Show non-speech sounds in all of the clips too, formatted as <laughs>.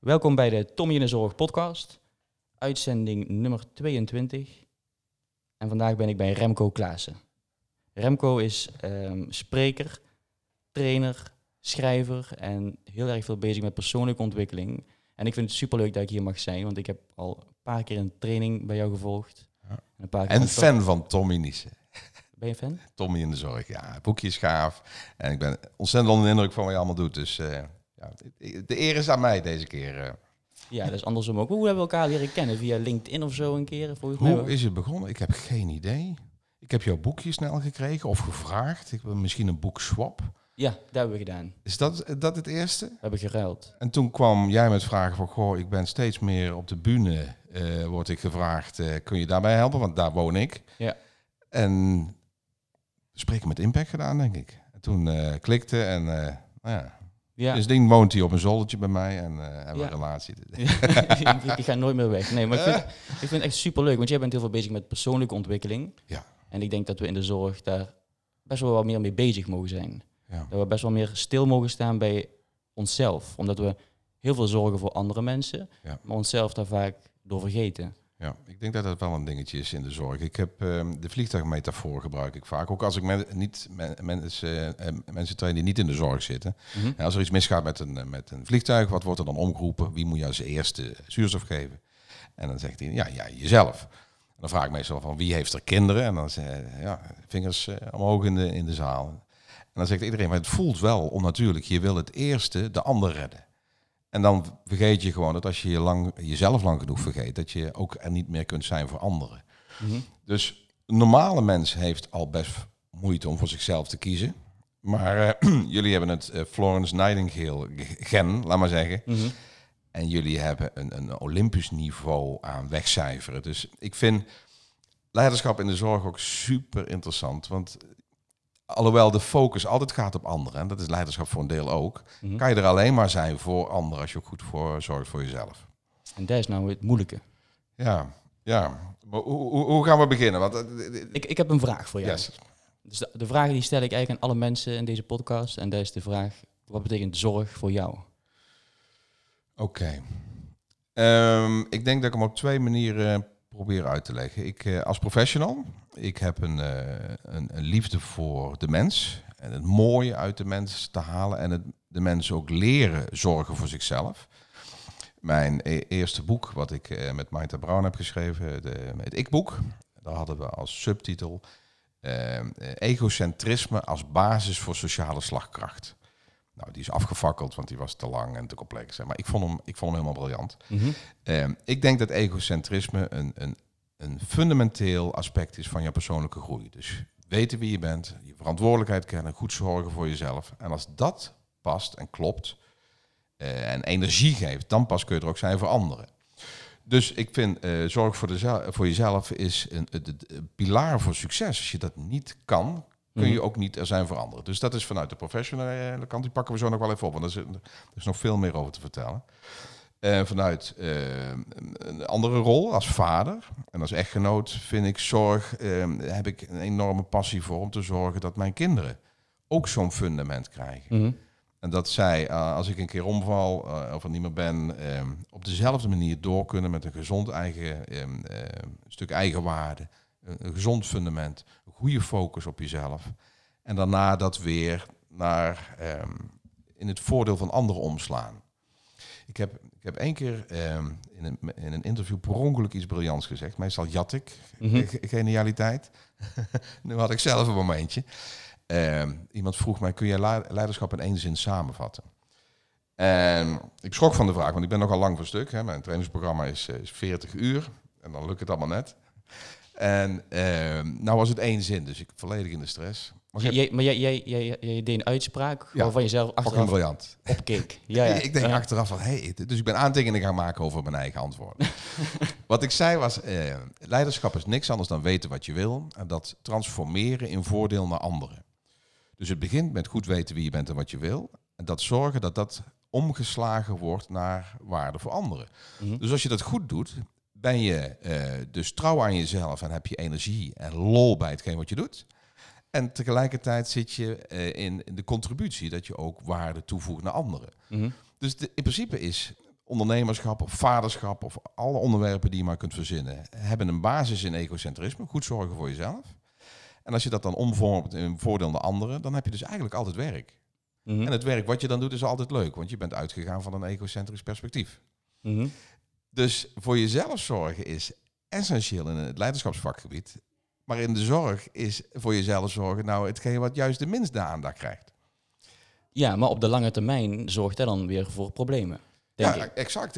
Welkom bij de Tommy in de Zorg podcast, uitzending nummer 22. En vandaag ben ik bij Remco Klaassen. Remco is ehm, spreker, trainer, schrijver en heel erg veel bezig met persoonlijke ontwikkeling. En ik vind het superleuk dat ik hier mag zijn, want ik heb al een paar keer een training bij jou gevolgd. Ja. En, een paar keer En een fan van Tommy Niesen. Ben je fan? Tommy in de zorg, ja. Boekje is gaaf. En ik ben ontzettend onder de indruk van wat je allemaal doet. Dus eh, ja, de eer is aan mij deze keer. eh. Ja, dat is andersom ook. Hoe hebben we elkaar leren kennen? Via LinkedIn of zo een keer? Volgens Hoe is het begonnen? Ik heb geen idee. Ik heb jouw boekje snel gekregen of gevraagd. Ik wil misschien een boek swap. Ja, dat hebben we gedaan. Is dat, dat het eerste? We hebben geruild. En toen kwam jij met vragen van, goh, ik ben steeds meer op de bühne, eh word ik gevraagd, eh, kun je daarbij helpen? Want daar woon ik. Ja. En spreken met impact gedaan, denk ik. En toen eh, klikte en uh, nou ja, Ja. dus ding woont hij op een zoldertje bij mij en eh hebben we Ja. een relatie. ik, ik ga nooit meer weg. Nee, maar ik vind, ik vind het echt superleuk, want jij bent heel veel bezig met persoonlijke ontwikkeling. Ja. En ik denk dat we in de zorg daar best wel wat meer mee bezig mogen zijn. Ja. Dat we best wel meer stil mogen staan bij onszelf. Omdat we heel veel zorgen voor andere mensen, maar onszelf daar vaak door vergeten. Ja, ik denk dat dat wel een dingetje is in de zorg. Ik heb ehm, de vliegtuigmetafoor gebruik ik vaak. Ook als ik men, niet, men, mensen, eh, mensen train die niet in de zorg zitten. Mhm. Ja, als er iets misgaat met een, met een vliegtuig, wat wordt er dan omgeroepen? Wie moet je als eerste zuurstof geven? En dan zegt hij, ja, ja jezelf. En dan vraag ik meestal van wie heeft er kinderen? En dan zeg ja, vingers eh, omhoog in de, in de zaal. En dan zegt iedereen, maar het voelt wel onnatuurlijk. Je wil het eerste de ander redden. En dan vergeet je gewoon dat als je je lang, jezelf lang genoeg vergeet, dat je ook er niet meer kunt zijn voor anderen. Mhm. Dus een normale mens heeft al best moeite om voor zichzelf te kiezen. Maar eh, <clears throat> jullie hebben het eh, Florence Nightingale gen, laat maar zeggen. Mhm. En jullie hebben een, een Olympisch niveau aan wegcijferen. Dus ik vind leiderschap in de zorg ook super interessant. Want alhoewel de focus altijd gaat op anderen, en dat is leiderschap voor een deel ook, Mhm. kan je er alleen maar zijn voor anderen als je ook goed voor zorgt voor jezelf. En dat is nou het moeilijke. Ja, ja. Maar hoe, hoe, hoe gaan we beginnen? Want, eh, Ik, ik heb een vraag voor jou. yes. Dus de, de vraag die stel ik eigenlijk aan alle mensen in deze podcast. En dat is de vraag, wat betekent zorg voor jou? Oké. Ehm, ik denk dat ik hem op twee manieren probeer uit te leggen. Ik eh, als professional, ik heb een, eh, een, een liefde voor de mens en het mooie uit de mens te halen en het, de mensen ook leren zorgen voor zichzelf. Mijn e- eerste boek, wat ik eh, met Maita Brown heb geschreven, de, het Ik-boek, daar hadden we als subtitel egocentrisme als basis voor sociale slagkracht. Nou, die is afgefakkeld, want die was te lang en te complex. hè. Maar ik vond hem, ik vond hem helemaal briljant. Eh, ik denk dat egocentrisme een, een, een fundamenteel aspect is van je persoonlijke groei. Dus weten wie je bent, je verantwoordelijkheid kennen, goed zorgen voor jezelf. En als dat past en klopt eh, en energie geeft, dan pas kun je er ook zijn voor anderen. Dus ik vind eh, zorg voor, de voor jezelf is een, een pilaar voor succes. Als je dat niet kan, kun je Mhm. ook niet er zijn voor anderen. Dus dat is vanuit de professionele kant. Die pakken we zo nog wel even op, want er is, er is nog veel meer over te vertellen. Eh, vanuit eh, een, andere rol als vader en als echtgenoot vind ik zorg, eh, heb ik een enorme passie voor om te zorgen dat mijn kinderen ook zo'n fundament krijgen. Mhm. En dat zij, eh, als ik een keer omval of er niet meer ben, eh, op dezelfde manier door kunnen met een gezond eigen eh, eh, stuk eigenwaarde, een, gezond fundament, goede focus op jezelf. En daarna dat weer naar ehm, in het voordeel van anderen omslaan. Ik heb, ik heb één keer ehm, in, een, in een interview per ongeluk iets briljants gezegd. Meestal jat ik Mhm. ge- genialiteit. <laughs> nu had ik zelf een momentje. Ehm, iemand vroeg mij, kun jij leiderschap in één zin samenvatten? En ik schrok van de vraag, want ik ben nogal lang voor stuk. Hè. Mijn trainingsprogramma is, eh, is 40 uur en dan lukt het allemaal net. En ehm, nou was het één zin, dus ik volledig in de stress. Maar heb Jij, maar jij, jij, jij, jij deed een uitspraak Ja. waarvan je zelf fucking achteraf briljant. opkeek. <laughs> Ja, ja. ik denk Ja. achteraf van, hey, dus ik ben aantekeningen gaan maken over mijn eigen antwoorden. <laughs> wat ik zei was, eh, leiderschap is niks anders dan weten wat je wil en dat transformeren in voordeel naar anderen. Dus het begint met goed weten wie je bent en wat je wil en dat zorgen dat dat omgeslagen wordt naar waarde voor anderen. Mhm. Dus als je dat goed doet, ben je eh, dus trouw aan jezelf en heb je energie en lol bij hetgeen wat je doet. En tegelijkertijd zit je eh, in, de contributie dat je ook waarde toevoegt naar anderen. Mhm. Dus de- in principe is ondernemerschap of vaderschap of alle onderwerpen die je maar kunt verzinnen, hebben een basis in egocentrisme, goed zorgen voor jezelf. En als je dat dan omvormt in voordeel naar anderen, dan heb je dus eigenlijk altijd werk. Mhm. En het werk wat je dan doet is altijd leuk, want je bent uitgegaan van een egocentrisch perspectief. Mhm. Dus voor jezelf zorgen is essentieel in het leiderschapsvakgebied. Maar in de zorg is voor jezelf zorgen nou hetgeen wat juist de minste aandacht krijgt. Ja, maar op de lange termijn zorgt dat dan weer voor problemen. Denk ja, ik. exact.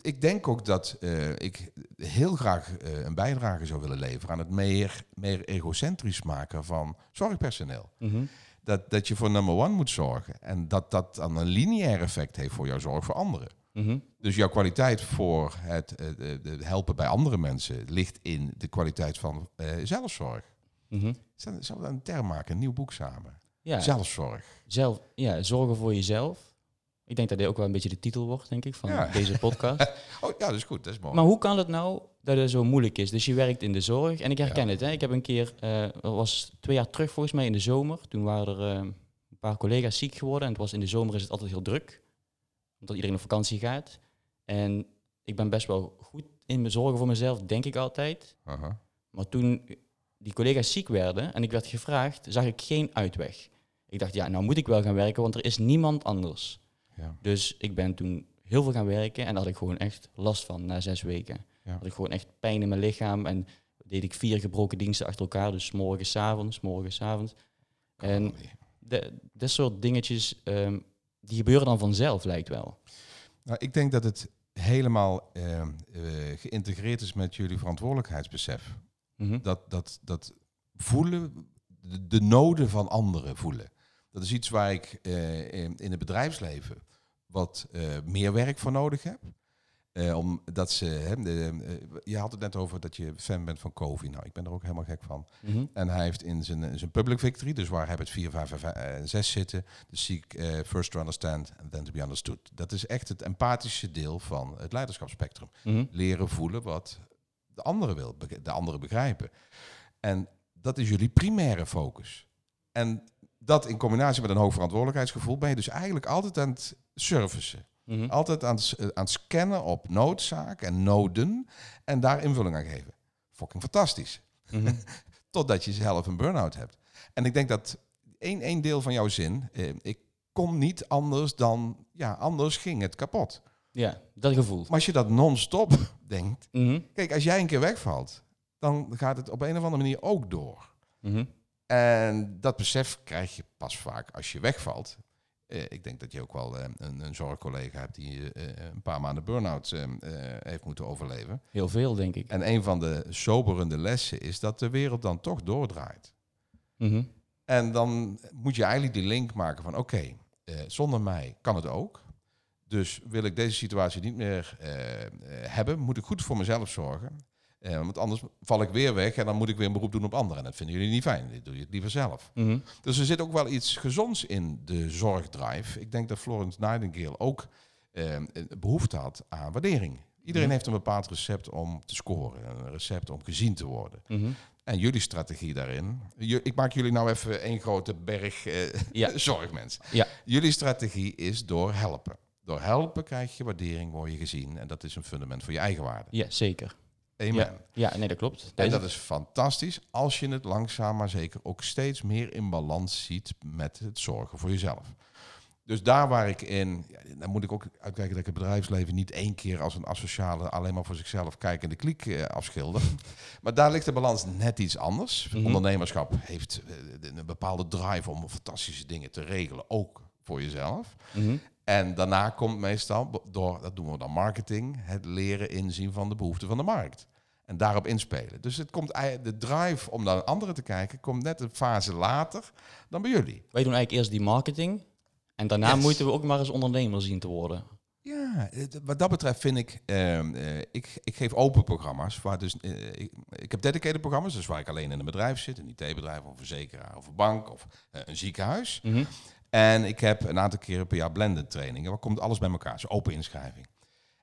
Ik denk ook dat eh, ik heel graag eh, een bijdrage zou willen leveren aan het meer, meer egocentrisch maken van zorgpersoneel. Mhm. Dat, dat je voor number one moet zorgen. En dat dat dan een lineair effect heeft voor jouw zorg voor anderen. Mhm. Dus jouw kwaliteit voor het eh, helpen bij andere mensen ligt in de kwaliteit van eh, zelfzorg. Mhm. Zullen zullen we een term maken, een nieuw boek samen? Ja, Zelfzorg. zelf, ja, zorgen voor jezelf. Ik denk dat dit ook wel een beetje de titel wordt, denk ik, van Ja. deze podcast. <laughs> Oh ja, dat is goed, dat is mooi. Maar hoe kan het nou dat het zo moeilijk is? Dus je werkt in de zorg en ik herken het. Hè? Ik heb een keer, dat was twee jaar terug volgens mij in de zomer. Toen waren er een paar collega's ziek geworden. En het was in de zomer is het altijd heel druk. Omdat iedereen op vakantie gaat. En ik ben best wel goed in mijn zorgen voor mezelf, denk ik altijd. Maar toen die collega's ziek werden en ik werd gevraagd, zag ik geen uitweg. Ik dacht, ja, nou moet ik wel gaan werken, want er is niemand anders. Ja. Dus ik ben toen heel veel gaan werken en daar had ik gewoon echt last van na zes weken. Ja. Had ik gewoon echt pijn in mijn lichaam en deed ik vier gebroken diensten achter elkaar. Dus 's avonds, 's avonds. En dat soort dingetjes, ehm, die gebeuren dan vanzelf, lijkt wel. Nou, ik denk dat het helemaal eh, eh, geïntegreerd is met jullie verantwoordelijkheidsbesef. Mhm. Dat, dat, dat voelen, de, de noden van anderen voelen. Dat is iets waar ik eh, in, in het bedrijfsleven wat eh, meer werk voor nodig heb. Eh, omdat ze, hè, de, eh, je had het net over dat je fan bent van Kofi. Nou, ik ben er ook helemaal gek van. Mhm. En hij heeft in zijn, in zijn public victory, dus waar hij het 4, 5 en 6 zitten, de seek eh, first to understand and then to be understood. Dat is echt het empathische deel van het leiderschapsspectrum. Mhm. Leren voelen wat de andere wil, de andere begrijpen. En dat is jullie primaire focus. En dat in combinatie met een hoog verantwoordelijkheidsgevoel ben je dus eigenlijk altijd aan het servicen. Mhm. Altijd aan het, eh, aan het scannen op noodzaak en noden en daar invulling aan geven. Fucking fantastisch. Mhm. <laughs> Totdat je zelf een burn-out hebt. En ik denk dat één, één deel van jouw zin, eh, ik kon niet anders dan, ja, anders ging het kapot. Ja, dat gevoel. Maar als je dat non-stop <laughs> denkt, Mhm. kijk, als jij een keer wegvalt, dan gaat het op een of andere manier ook door. En dat besef krijg je pas vaak als je wegvalt. Eh, ik denk dat je ook wel eh, een, een zorgcollega hebt die eh, een paar maanden burn-out heeft moeten overleven. Heel veel, denk ik. En een van de soberende lessen is dat de wereld dan toch doordraait. Mhm. En dan moet je eigenlijk die link maken van oké, zonder mij kan het ook. Dus wil ik deze situatie niet meer hebben, moet ik goed voor mezelf zorgen. Eh, want anders val ik weer weg en dan moet ik weer een beroep doen op anderen. En dat vinden jullie niet fijn. Dit doe je het liever zelf. Mhm. Dus er zit ook wel iets gezonds in de zorgdrive. Ik denk dat Florence Nightingale ook eh, behoefte had aan waardering. Iedereen Mhm. heeft een bepaald recept om te scoren. Een recept om gezien te worden. Mhm. En jullie strategie daarin. Ik maak jullie nou even één grote berg eh, <laughs> Ja. zorgmens. Ja. Jullie strategie is door helpen. Door helpen krijg je waardering, word je gezien. En dat is een fundament voor je eigen waarde. Ja, zeker. Amen. Ja, ja nee, dat klopt. En dat is fantastisch als je het langzaam maar zeker ook steeds meer in balans ziet met het zorgen voor jezelf. Dus daar waar ik in, ja, dan moet ik ook uitkijken dat ik het bedrijfsleven niet één keer als een asociale, alleen maar voor zichzelf kijkende kliek eh, afschilder. <laughs> maar daar ligt de balans net iets anders. Mhm. Ondernemerschap heeft eh, een bepaalde drive om fantastische dingen te regelen, ook voor jezelf. Mhm. En daarna komt meestal, door, dat doen we dan marketing, het leren inzien van de behoeften van de markt. En daarop inspelen. Dus het komt, de drive om naar anderen te kijken, komt net een fase later dan bij jullie. Wij doen eigenlijk eerst die marketing. En daarna Yes. moeten we ook maar eens ondernemer zien te worden. Ja, wat dat betreft vind ik, ehm, eh, ik, ik geef open programma's. Waar dus, eh, ik, ik heb dedicated programma's, dus waar ik alleen in een bedrijf zit, een IT-bedrijf of een verzekeraar of een bank of eh, een ziekenhuis. Mhm. En ik heb een aantal keren per jaar blended trainingen. Waar komt alles bij elkaar? Zo open inschrijving.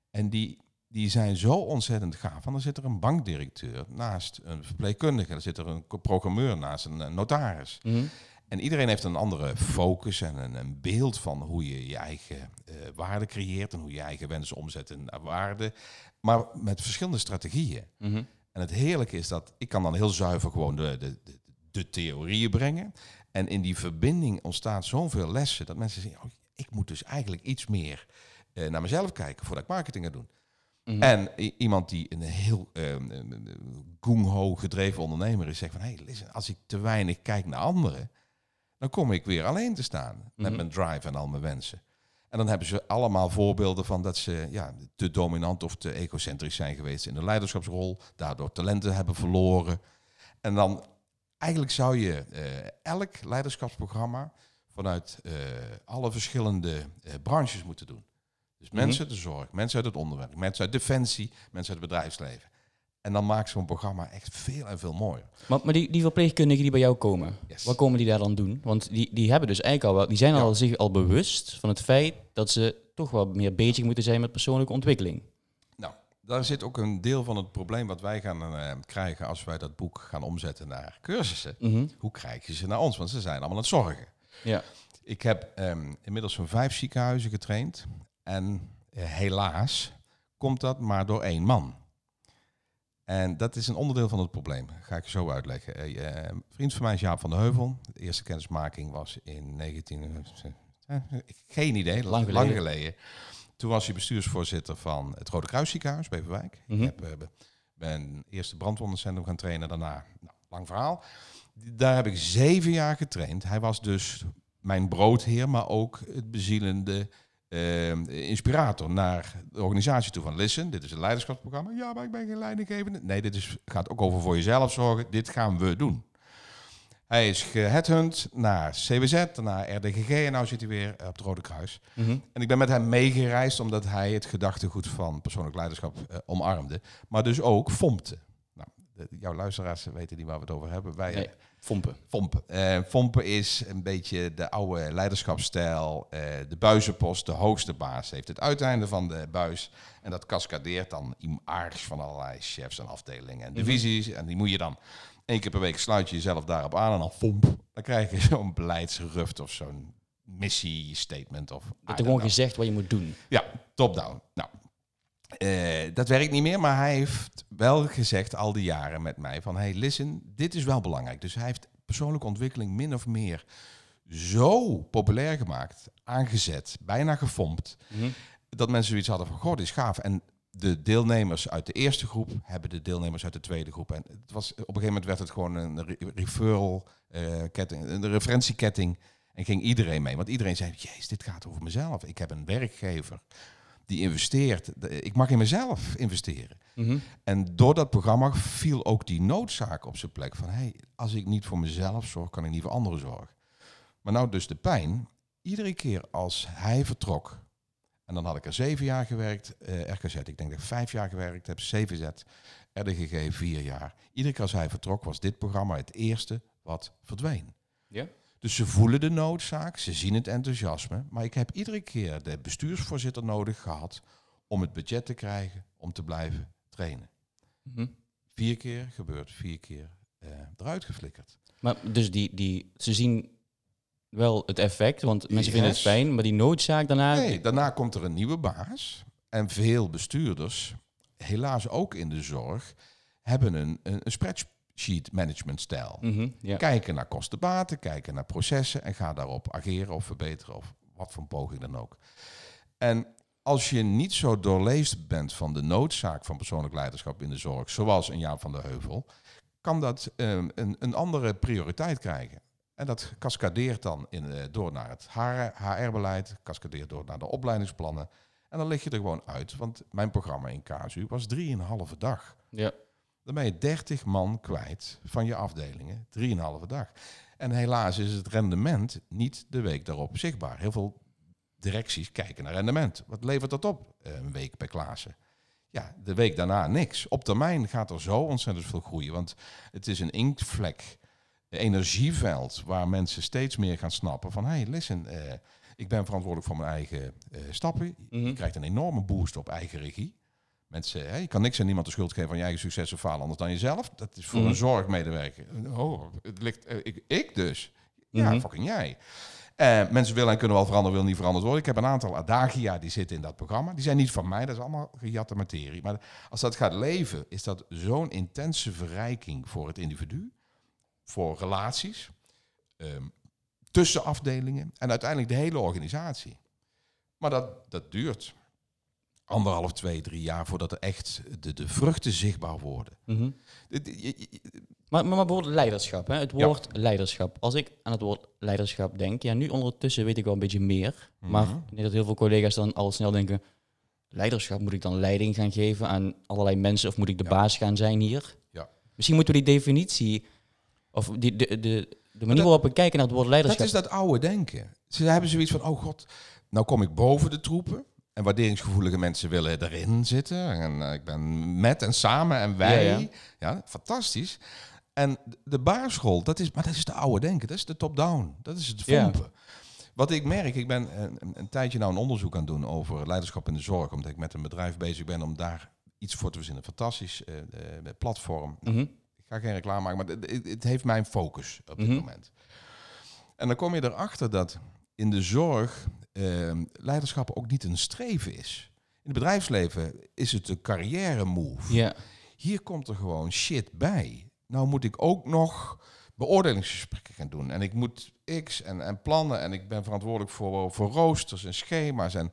En die, die zijn zo ontzettend gaaf. Want dan zit er een bankdirecteur naast een verpleegkundige. Dan zit er een programmeur naast een eh, notaris. Mhm. En iedereen heeft een andere focus en een, een beeld van hoe je je eigen uh, waarde creëert en hoe je, eigen wensen omzet naar waarde. Maar met verschillende strategieën. Mhm. En het heerlijke is dat ik kan dan heel zuiver gewoon de, de, de, de theorieën brengen. En in die verbinding ontstaat zoveel lessen dat mensen zeggen, oh, ik moet dus eigenlijk iets meer eh, naar mezelf kijken voordat ik marketing ga doen. Mhm. En iemand die een heel uh, gung-ho gedreven ondernemer is, zegt van, hé, hey, als ik te weinig kijk naar anderen, dan kom ik weer alleen te staan met Mhm. mijn drive en al mijn wensen. En dan hebben ze allemaal voorbeelden van dat ze ja, te dominant of te egocentrisch zijn geweest in de leiderschapsrol, daardoor talenten hebben verloren. En dan eigenlijk zou je eh, elk leiderschapsprogramma vanuit eh, alle verschillende eh, branches moeten doen. Dus Mhm. mensen uit de zorg, mensen uit het onderwijs, mensen uit defensie, mensen uit het bedrijfsleven. En dan maakt zo'n programma echt veel en veel mooier. Maar, maar die, die verpleegkundigen die bij jou komen, Yes. wat komen die daar dan doen? Want die, die hebben dus eigenlijk al wel, die zijn Ja. al zich al bewust van het feit dat ze toch wel meer bezig moeten zijn met persoonlijke ontwikkeling. Daar zit ook een deel van het probleem wat wij gaan eh, krijgen als wij dat boek gaan omzetten naar cursussen. Mhm. Hoe krijg je ze naar ons? Want ze zijn allemaal aan het zorgen. Ja. Ik heb ehm, inmiddels zo'n vijf ziekenhuizen getraind. En eh, helaas komt dat maar door één man. En dat is een onderdeel van het probleem. Ga ik je zo uitleggen. Eh, eh, een vriend van mij is Jaap van de Heuvel. De eerste kennismaking was in 19... eh, eh, geen idee, Lang lang geleden. geleden. Toen was hij bestuursvoorzitter van het Rode Kruisziekenhuis, Beverwijk. Mhm. Ik heb, eh, ben eerst de brandwondencentrum gaan trainen, daarna, nou, lang verhaal. Daar heb ik zeven jaar getraind. Hij was dus mijn broodheer, maar ook het bezielende eh, inspirator naar de organisatie toe. Van listen, dit is een leiderschapsprogramma. Ja, maar ik ben geen leidinggevende. Nee, dit is, gaat ook over voor jezelf zorgen. Dit gaan we doen. Hij is geheadhunt naar CWZ, naar RDGG en nu zit hij weer op het Rode Kruis. Mhm. En ik ben met hem meegereisd omdat hij het gedachtegoed van persoonlijk leiderschap eh, omarmde. Maar dus ook fompte. Nou, de- jouw luisteraars weten niet waar we het over hebben. Wij, Nee, Fompen. Fompen. Eh, Fompen is een beetje de oude leiderschapsstijl. eh, de buizenpost, de hoogste baas, heeft het uiteinde van de buis. En dat cascadeert dan in aardig van allerlei chefs en afdelingen en Mhm. divisies. En die moet je dan één keer per week sluit je jezelf daarop aan en dan fomp. Dan krijg je <laughs> zo'n beleidsruft of zo'n missie-statement. Of, Dat er gewoon gezegd wat je moet doen. Ja, top-down. Nou, eh, dat werkt niet meer, maar hij heeft wel gezegd al die jaren met mij van... hey, listen, dit is wel belangrijk. Dus hij heeft persoonlijke ontwikkeling min of meer zo populair gemaakt, aangezet, bijna gefompt... Mhm. dat mensen zoiets hadden van, goh, dit is gaaf. En de deelnemers uit de eerste groep hebben de deelnemers uit de tweede groep. En het was, op een gegeven moment werd het gewoon een re- referral eh, ketting, een referentieketting. En ging iedereen mee. Want iedereen zei, jezus, dit gaat over mezelf. Ik heb een werkgever die investeert. Ik mag in mezelf investeren. Mhm. En door dat programma viel ook die noodzaak op zijn plek. Van, hey, als ik niet voor mezelf zorg, kan ik niet voor anderen zorgen. Maar nou dus de pijn. Iedere keer als hij vertrok... En dan had ik er zeven jaar gewerkt, eh, RKZ. Ik denk dat ik vijf jaar gewerkt heb, CVZ, RDGG vier jaar. Iedere keer als hij vertrok was dit programma het eerste wat verdween. Ja? Dus ze voelen de noodzaak, ze zien het enthousiasme. Maar ik heb iedere keer de bestuursvoorzitter nodig gehad om het budget te krijgen om te blijven trainen. Mhm. Vier keer gebeurd, vier keer eh, eruit geflikkerd. Maar dus die, die, ze zien wel het effect, want mensen vinden het fijn, maar die noodzaak daarna... Nee, daarna komt er een nieuwe baas. En veel bestuurders, helaas ook in de zorg, hebben een, een, een spreadsheet management stijl. Mhm, ja. Kijken naar kostenbaten, kijken naar processen en ga daarop ageren of verbeteren of wat voor poging dan ook. En als je niet zo doorleefd bent van de noodzaak van persoonlijk leiderschap in de zorg, zoals een Jaap van der Heuvel, kan dat ehm, een, een andere prioriteit krijgen. En dat cascadeert dan in, eh, door naar het HR-beleid, cascadeert door naar de opleidingsplannen. En dan lig je er gewoon uit, want mijn programma in KSU was drieënhalve dag. ja. Dan ben je 30 man kwijt van je afdelingen, drieënhalve dag. En helaas is het rendement niet de week daarop zichtbaar. Heel veel directies kijken naar rendement. Wat levert dat op? Eh, Een week bij Klaassen. Ja, de week daarna niks. Op termijn gaat er zo ontzettend veel groeien. Want het is een inktvlek, energieveld waar mensen steeds meer gaan snappen van... hé, hey, listen, eh, ik ben verantwoordelijk voor mijn eigen eh, stappen. Mhm. Je krijgt een enorme boost op eigen regie. Mensen, hè, je kan niks aan niemand de schuld geven van je eigen succes of falen anders dan jezelf. Dat is voor Mhm. een zorgmedewerker. Oh, het ligt, eh, ik, ik dus. Ja, Mhm. fucking jij. Mensen willen en kunnen wel veranderen, willen niet veranderd worden. Ik heb een aantal adagia die zitten in dat programma. Die zijn niet van mij, dat is allemaal gejatte materie. Maar als dat gaat leven, is dat zo'n intense verrijking voor het individu, voor relaties, ehm, tussen afdelingen en uiteindelijk de hele organisatie. Maar dat, dat duurt anderhalf, twee, drie jaar voordat er echt de, de vruchten zichtbaar worden. Mhm. Het- je- je- Maar, maar, maar bijvoorbeeld leiderschap, hè? het Ja. woord leiderschap. Als ik aan het woord leiderschap denk, ja, nu ondertussen weet ik wel een beetje meer. Maar Mhm. ik denk dat heel veel collega's dan al snel denken, leiderschap, moet ik dan leiding gaan geven aan allerlei mensen of moet ik de Ja. baas gaan zijn hier? Ja. Misschien moeten we die definitie, of die, de, de, de manier dat- waarop we kijken naar het woord Dat leiderschap. is dat oude denken. Ze hebben zoiets van, oh god, nou kom ik boven de troepen. En waarderingsgevoelige mensen willen erin zitten. En eh, ik ben met en samen en wij. Ja, Ja, ja. fantastisch. En de baarschool, dat is, maar dat is de oude denken. Dat is de top-down. Dat is het Ja. fompen. Wat ik merk, ik ben een, een- tijdje nou een onderzoek aan het doen over leiderschap in de zorg. Omdat ik met een bedrijf bezig ben om daar iets voor te verzinnen. Fantastisch eh, platform. Ik ga geen reclame maken, maar het, het- heeft mijn focus op dit Mhm. moment. En dan kom je erachter dat in de zorg eh, leiderschap ook niet een streven is. In het bedrijfsleven is het een carrière move. Ja. Hier komt er gewoon shit bij. Nou moet ik ook nog beoordelingsgesprekken gaan doen. En ik moet X en, en plannen. En ik ben verantwoordelijk voor, voor roosters en schema's. En,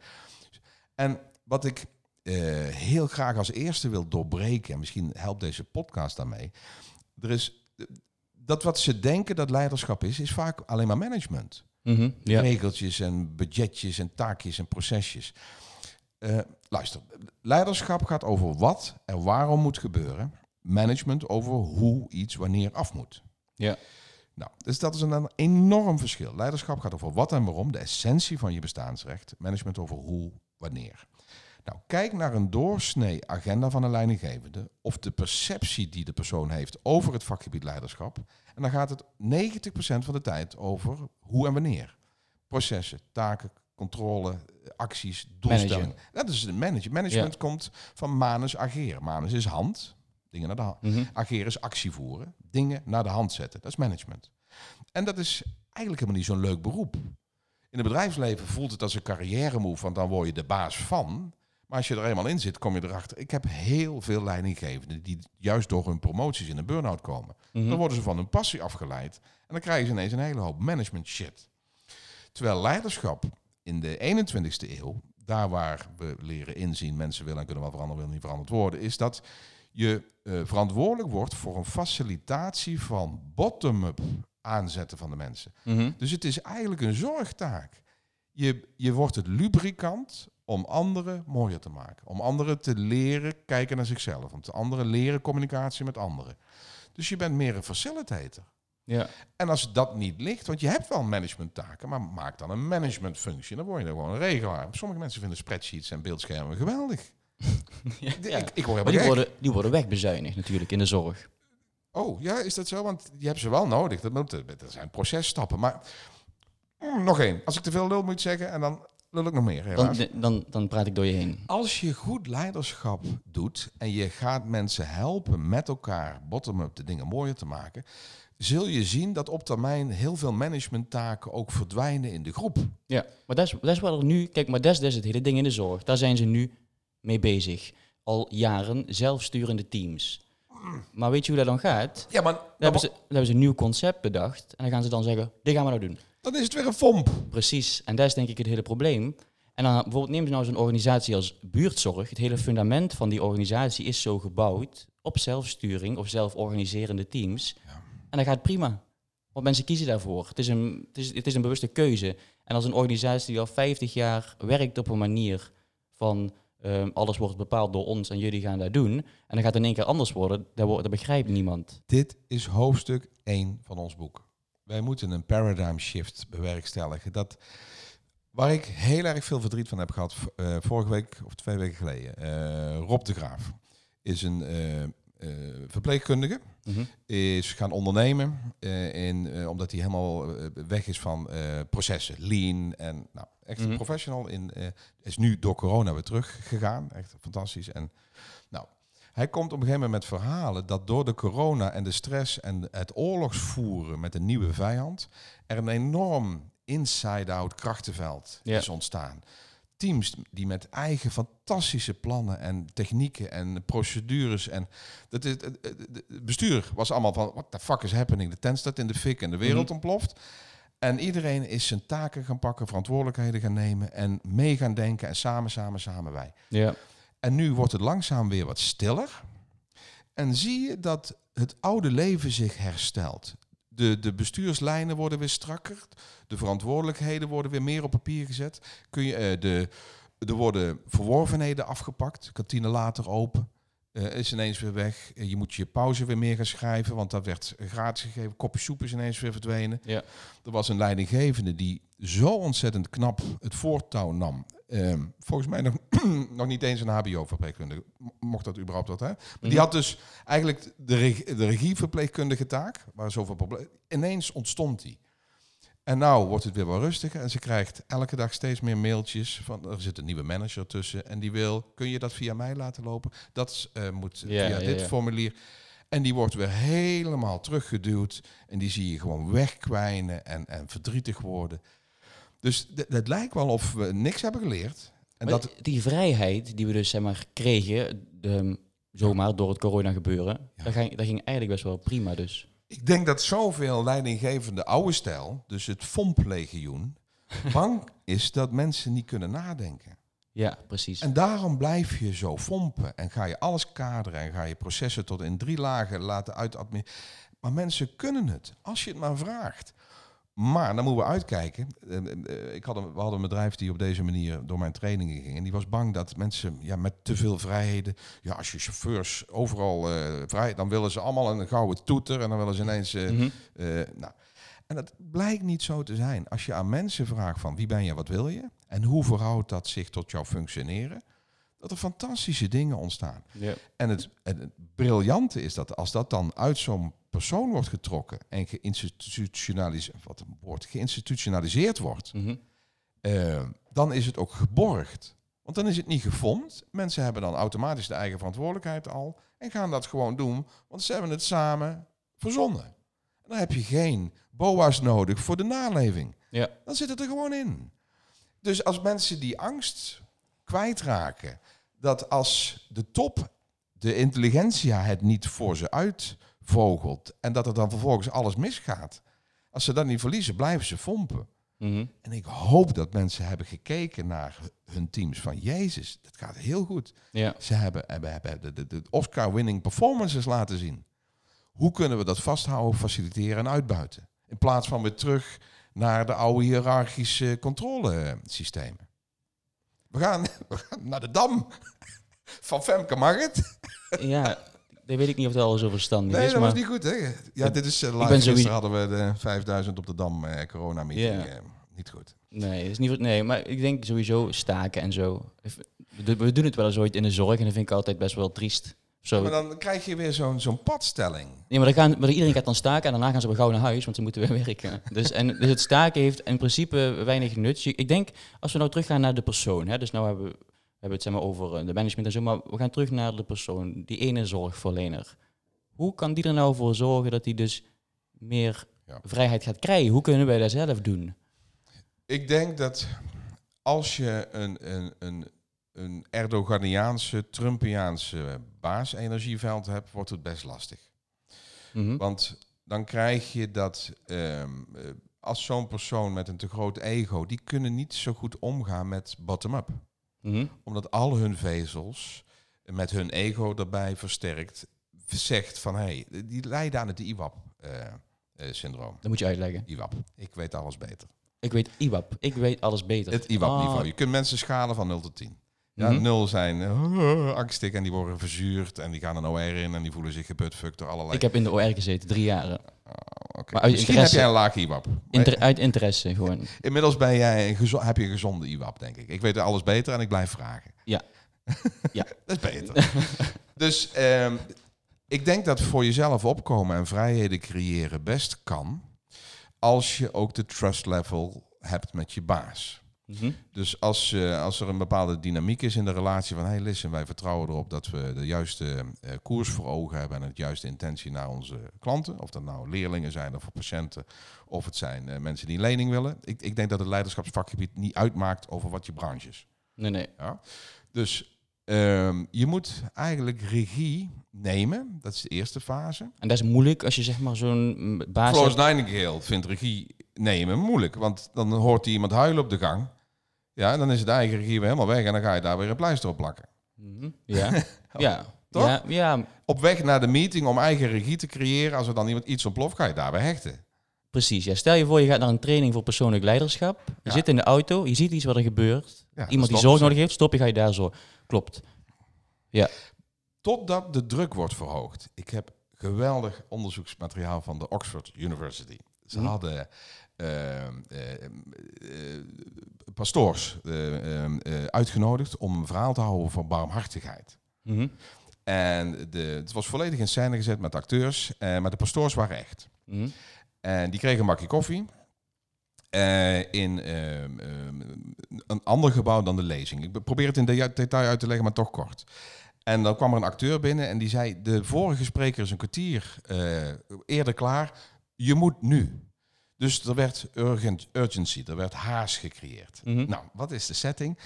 en wat ik eh, heel graag als eerste wil doorbreken... en misschien helpt deze podcast daarmee... er is... Dat wat ze denken dat leiderschap is, is vaak alleen maar management ja. regeltjes en budgetjes en taakjes en procesjes. Eh, luister, leiderschap gaat over wat en waarom moet gebeuren. Management over hoe iets wanneer af moet. Ja. Nou, dus dat is een, een enorm verschil. Leiderschap gaat over wat en waarom, de essentie van je bestaansrecht. Management over hoe, wanneer. Nou, kijk naar een doorsnee agenda van een leidinggevende of de perceptie die de persoon heeft over het vakgebied leiderschap. En dan gaat het 90% van de tijd over hoe en wanneer. Processen, taken, controle, acties, doelstellingen. Dat is het managen. Management komt van manus ageren. Manus is hand, dingen naar de hand. Mhm. Ageren is actie voeren, dingen naar de hand zetten. Dat is management. En dat is eigenlijk helemaal niet zo'n leuk beroep. In het bedrijfsleven voelt het als een carrière move, want dan word je de baas van. Maar als je er eenmaal in zit, kom je erachter. Ik heb heel veel leidinggevenden die juist door hun promoties in een burn-out komen. Mhm. Dan worden ze van hun passie afgeleid. En dan krijgen ze ineens een hele hoop management shit. Terwijl leiderschap in de 21ste eeuw, daar waar we leren inzien, mensen willen en kunnen wel veranderen, willen niet veranderd worden, is dat je eh, verantwoordelijk wordt voor een facilitatie van bottom-up aanzetten van de mensen. Mhm. Dus het is eigenlijk een zorgtaak. Je, je wordt het lubricant om anderen mooier te maken. Om anderen te leren kijken naar zichzelf. Om te anderen leren communicatie met anderen. Dus je bent meer een facilitator. Ja. En als dat niet ligt, want je hebt wel managementtaken, maar maak dan een managementfunctie. Dan word je er gewoon een regelaar. Sommige mensen vinden spreadsheets en beeldschermen geweldig. <laughs> Ja. Ik, ik word Maar die worden, die worden wegbezuinigd natuurlijk in de zorg. Oh, ja, is dat zo? Want je hebt ze wel nodig. Dat, moet, dat zijn processtappen. Maar mm, nog één. Als ik te veel lul moet zeggen, en dan lul ik nog meer. Dan, helaas. dan, dan praat ik door je heen. Als je goed leiderschap doet en je gaat mensen helpen met elkaar bottom-up de dingen mooier te maken, zul je zien dat op termijn heel veel managementtaken ook verdwijnen in de groep. Ja, maar dat is, dat is wat er nu... Kijk, maar dat is, het hele ding in de zorg. Daar zijn ze nu mee bezig. Al jaren zelfsturende teams. Maar weet je hoe dat dan gaat? Ja, maar Dan hebben, ze, dan hebben ze een nieuw concept bedacht. En dan gaan ze dan zeggen, dit gaan we nou doen. Dan is het weer een fomp. Precies. En dat is denk ik het hele probleem. En dan bijvoorbeeld neem ze nou zo'n organisatie als buurtzorg. Het hele fundament van die organisatie is zo gebouwd op zelfsturing of zelforganiserende teams. En dat gaat prima. Want mensen kiezen daarvoor. Het is, een, het, is, het is een bewuste keuze. En als een organisatie die al 50 jaar werkt op een manier van ehm, alles wordt bepaald door ons en jullie gaan dat doen. En dan gaat het in één keer anders worden, dat, dat begrijpt niemand. Dit is hoofdstuk 1 van ons boek. Wij moeten een paradigm shift bewerkstelligen. Dat, waar ik heel erg veel verdriet van heb gehad, eh, vorige week of twee weken geleden. Eh, Rob de Graaf is een eh, verpleegkundige. Mhm. Is gaan ondernemen, in, omdat hij helemaal weg is van processen, lean en nou, echt een Mhm. professional. In, is nu door corona weer teruggegaan, echt fantastisch. En Hij komt op een gegeven moment met verhalen dat door de corona en de stress en het oorlogsvoeren met een nieuwe vijand er een enorm inside-out krachtenveld Ja. is ontstaan. Teams die met eigen fantastische plannen en technieken en procedures en dat is, het- het- het bestuur was allemaal van what the fuck is happening? De tent staat in de fik en de wereld Mhm. ontploft. En iedereen is zijn taken gaan pakken, verantwoordelijkheden gaan nemen en mee gaan denken en samen, samen, samen wij. Ja. En nu wordt het langzaam weer wat stiller. En zie je dat het oude leven zich herstelt. De, de bestuurslijnen worden weer strakker. De verantwoordelijkheden worden weer meer op papier gezet. Kun je, eh, de, er worden verworvenheden afgepakt. Kantine later open. Eh, is ineens weer weg. Eh, je moet je pauze weer meer gaan schrijven. Want dat werd gratis gegeven. Kopje soep is ineens weer verdwenen. Ja. Er was een leidinggevende die zo ontzettend knap het voortouw nam. Ehm, volgens mij nog, <clears throat> nog niet eens een HBO-verpleegkundige. Mocht dat überhaupt wat, hè? Maar die Mhm. had dus eigenlijk de, reg- de regieverpleegkundige taak, waar zoveel problemen... Ineens ontstond die. En nou wordt het weer wel rustiger en ze krijgt elke dag steeds meer mailtjes van er zit een nieuwe manager tussen en die wil, kun je dat via mij laten lopen? Dat eh, moet Ja, via ja, dit ja. formulier. En die wordt weer helemaal teruggeduwd en die zie je gewoon wegkwijnen en, en verdrietig worden. Dus het lijkt wel of we niks hebben geleerd. En Maar dat, die vrijheid die we dus zeg maar, kregen, de, zomaar door het corona gebeuren, dat, ging, dat ging eigenlijk best wel prima dus. Ik denk dat zoveel leidinggevende oude stijl, dus het FOMP-legioen, <laughs> bang is dat mensen niet kunnen nadenken. Ja, precies. En daarom blijf je zo fompen en ga je alles kaderen en ga je processen tot in drie lagen laten uitadmin. Maar mensen kunnen het, als je het maar vraagt. Maar dan moeten we uitkijken. Eh, eh, Ik had een, we hadden een bedrijf die op deze manier door mijn trainingen ging. En die was bang dat mensen ja, met te veel vrijheden... Ja, als je chauffeurs overal eh, vrij... dan willen ze allemaal een gouden toeter en dan willen ze ineens... eh, Mhm. eh, nou, en dat blijkt niet zo te zijn. Als je aan mensen vraagt van wie ben je, wat wil je? En hoe verhoudt dat zich tot jouw functioneren? Dat er fantastische dingen ontstaan. Ja. En het, en het briljante is dat als dat dan uit zo'n persoon wordt getrokken en geïnstitutionaliseerd, wat een woord, geïnstitutionaliseerd wordt, Mhm. eh, dan is het ook geborgd. Want dan is het niet gevonden. Mensen hebben dan automatisch de eigen verantwoordelijkheid al en gaan dat gewoon doen, want ze hebben het samen verzonnen. En dan heb je geen BOA's nodig voor de naleving. Ja. Dan zit het er gewoon in. Dus als mensen die angst kwijtraken, dat als de top, de intelligentia het niet voor ze uitvogelt en dat er dan vervolgens alles misgaat, als ze dat niet verliezen, blijven ze fompen. Mhm. En ik hoop dat mensen hebben gekeken naar hun teams van Jezus, dat gaat heel goed. Ja. Ze hebben, hebben, hebben de, de, de Oscar-winning performances laten zien. Hoe kunnen we dat vasthouden, faciliteren en uitbuiten? In plaats van weer terug naar de oude hiërarchische controlesystemen. We gaan, <laughs> we gaan naar de dam. Van Femke mag het. ja, dat weet ik niet of dat al zo verstandig Nee, is, dat maar was niet goed. Hè? Ja, dit is uh, ben Gisteren sowieso- hadden we de 5000 op de dam eh corona meeting. Ja. niet goed. nee, dat is niet, nee, maar ik denk sowieso staken en zo. We we doen het wel eens ooit in de zorg en dat vind ik altijd best wel triest. Zo. Maar dan krijg je weer zo'n zo'n padstelling. Nee, maar, dan gaan, maar iedereen gaat dan staken en daarna gaan ze weer gauw naar huis, want ze moeten weer <laughs> werken. Dus, en, dus het staken heeft in principe weinig nut. Ik denk, als we nou teruggaan naar de persoon, hè, dus nou hebben we, hebben het zeg maar, over eh, de management en zo, maar we gaan terug naar de persoon, die ene zorgverlener. Hoe kan die er nou voor zorgen dat hij dus meer Ja. vrijheid gaat krijgen? Hoe kunnen wij dat zelf doen? Ik denk dat als je een, een, een, een Erdoganiaanse, Trumpiaanse baasenergieveld hebt, wordt het best lastig. Mhm. Want dan krijg je dat ehm, eh, als zo'n persoon met een te groot ego, die kunnen niet zo goed omgaan met bottom-up. Mhm. Omdat al hun vezels eh, met hun ego erbij versterkt, zegt van hé, hey, die lijden aan het IWAP-syndroom. Dat moet je uitleggen. IWAP, ik weet alles beter. Ik weet IWAP. Ik weet alles beter. Het IWAP-niveau. Ah, Je kunt mensen schalen van 0 tot 10. Ja, mhm. nul zijn eh, <laughs> angstig en die worden verzuurd en die gaan een OR in en die voelen zich geputfukt door allerlei... Ik heb in de OR gezeten, drie jaar. Oké. maar uit Misschien interesse- heb jij een laag IWAP. Inter- uit interesse gewoon. Inmiddels ben jij gezo- heb je een gezonde IWAP, denk ik. Ik weet alles beter en ik blijf vragen. Ja. <laughs> Ja. Dat is beter. dus ehm, ik denk dat voor jezelf opkomen en vrijheden creëren best kan... als je ook de trust level hebt met je baas. Mhm. Dus als, eh, als er een bepaalde dynamiek is in de relatie van... hey, listen, wij vertrouwen erop dat we de juiste eh, koers voor ogen hebben... en het juiste intentie naar onze klanten. Of dat nou leerlingen zijn of patiënten... of het zijn eh, mensen die een lening willen. Ik, ik denk dat het leiderschapsvakgebied niet uitmaakt over wat je branche is. Nee, nee. Ja? Dus ehm, je moet eigenlijk regie nemen. Dat is de eerste fase. En dat is moeilijk als je zeg maar zo'n baas Florence. Nightingale vindt regie nemen moeilijk. Want dan hoort hij iemand huilen op de gang. Ja, dan is het eigen regie weer helemaal weg. En dan ga je daar weer een pleister op plakken. Mhm. <laughs> Ja. ja. Toch? Ja, ja, Op weg naar de meeting om eigen regie te creëren. Als er dan iemand iets ontploft, ga je daar weer hechten. precies. Ja, stel je voor, je gaat naar een training voor persoonlijk leiderschap. Je Ja. zit in de auto, je ziet iets wat er gebeurt. Ja, Iemand die zorg nodig heeft, stop je, ga je daar zo. Klopt. Totdat de druk wordt verhoogd. Ik heb geweldig onderzoeksmateriaal van de Oxford University. Ze Mhm. hadden pastoors eh, eh, eh, uitgenodigd om een verhaal te houden van barmhartigheid. Mhm. En de, het was volledig in scène gezet met acteurs, maar de pastoors waren echt. Mhm. En die kregen een bakje koffie in een ander gebouw dan de lezing. Ik probeer het in de- detail uit te leggen, maar toch kort. En dan kwam er een acteur binnen en die zei... de vorige spreker is een kwartier eerder klaar. Je moet nu. Dus er werd urgent, urgency, er werd haast gecreëerd. Mhm. Nou, wat is de setting?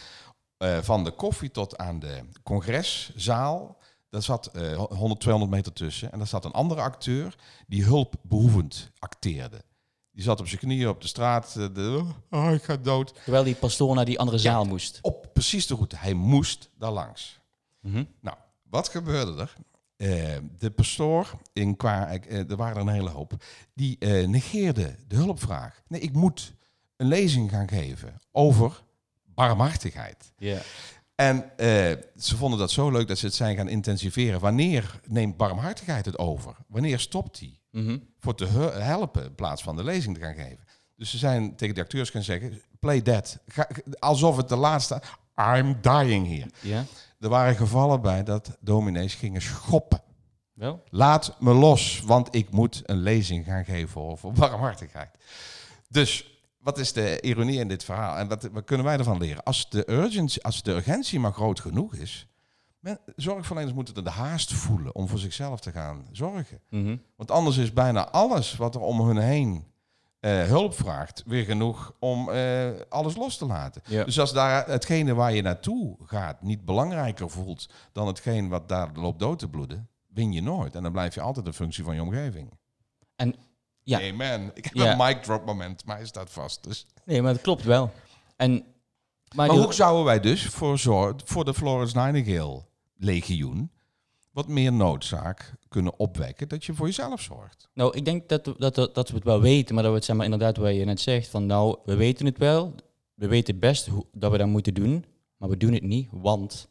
Eh, van de koffie tot aan de congreszaal... Daar zat eh 100, 200 meter tussen. En daar zat een andere acteur die hulpbehoevend acteerde. Die zat op zijn knieën op de straat. eh, De, oh, ik ga dood. Terwijl die pastoor naar die andere Ja. zaal moest. Op precies de route. Hij moest daar langs. Mhm. Nou, wat gebeurde er? Eh, de pastoor, in qua, eh, er waren er een hele hoop, die eh, negeerde de hulpvraag. Nee, ik moet een lezing gaan geven over barmhartigheid. Ja. En ze vonden dat zo leuk dat ze het zijn gaan intensiveren. Wanneer neemt barmhartigheid het over? Wanneer stopt die? Mhm. Voor te helpen in plaats van de lezing te gaan geven. Dus ze zijn tegen de acteurs gaan zeggen, play that. Ga- alsof het de laatste, I'm dying here. Ja. Er waren gevallen bij dat dominees gingen schoppen. Wel? Laat me los, want ik moet een lezing gaan geven over <laughs> barmhartigheid. Dus wat is de ironie in dit verhaal? En wat, wat kunnen wij ervan leren? Als de, urgency, als de urgentie maar groot genoeg is, men, zorgverleners moeten er de haast voelen om voor zichzelf te gaan zorgen. Mhm. Want anders is bijna alles wat er om hun heen eh, hulp vraagt, weer genoeg om eh, alles los te laten. Ja. Dus als daar hetgene waar je naartoe gaat niet belangrijker voelt dan hetgeen wat daar loopt dood te bloeden, win je nooit. En dan blijf je altijd een functie van je omgeving. En ja. Amen. Ik heb Ja. een mic drop moment, maar hij staat vast. Dus. Nee, maar dat klopt wel. En, maar hoe zouden wij dus voor, voor de Florence Nightingale legioen wat meer noodzaak kunnen opwekken dat je voor jezelf zorgt? Nou, ik denk dat, dat, dat, dat we het wel weten, maar dat we het zeg maar inderdaad, wat je net zegt, van nou, we weten het wel, we weten best hoe, dat we dat moeten doen, maar we doen het niet, want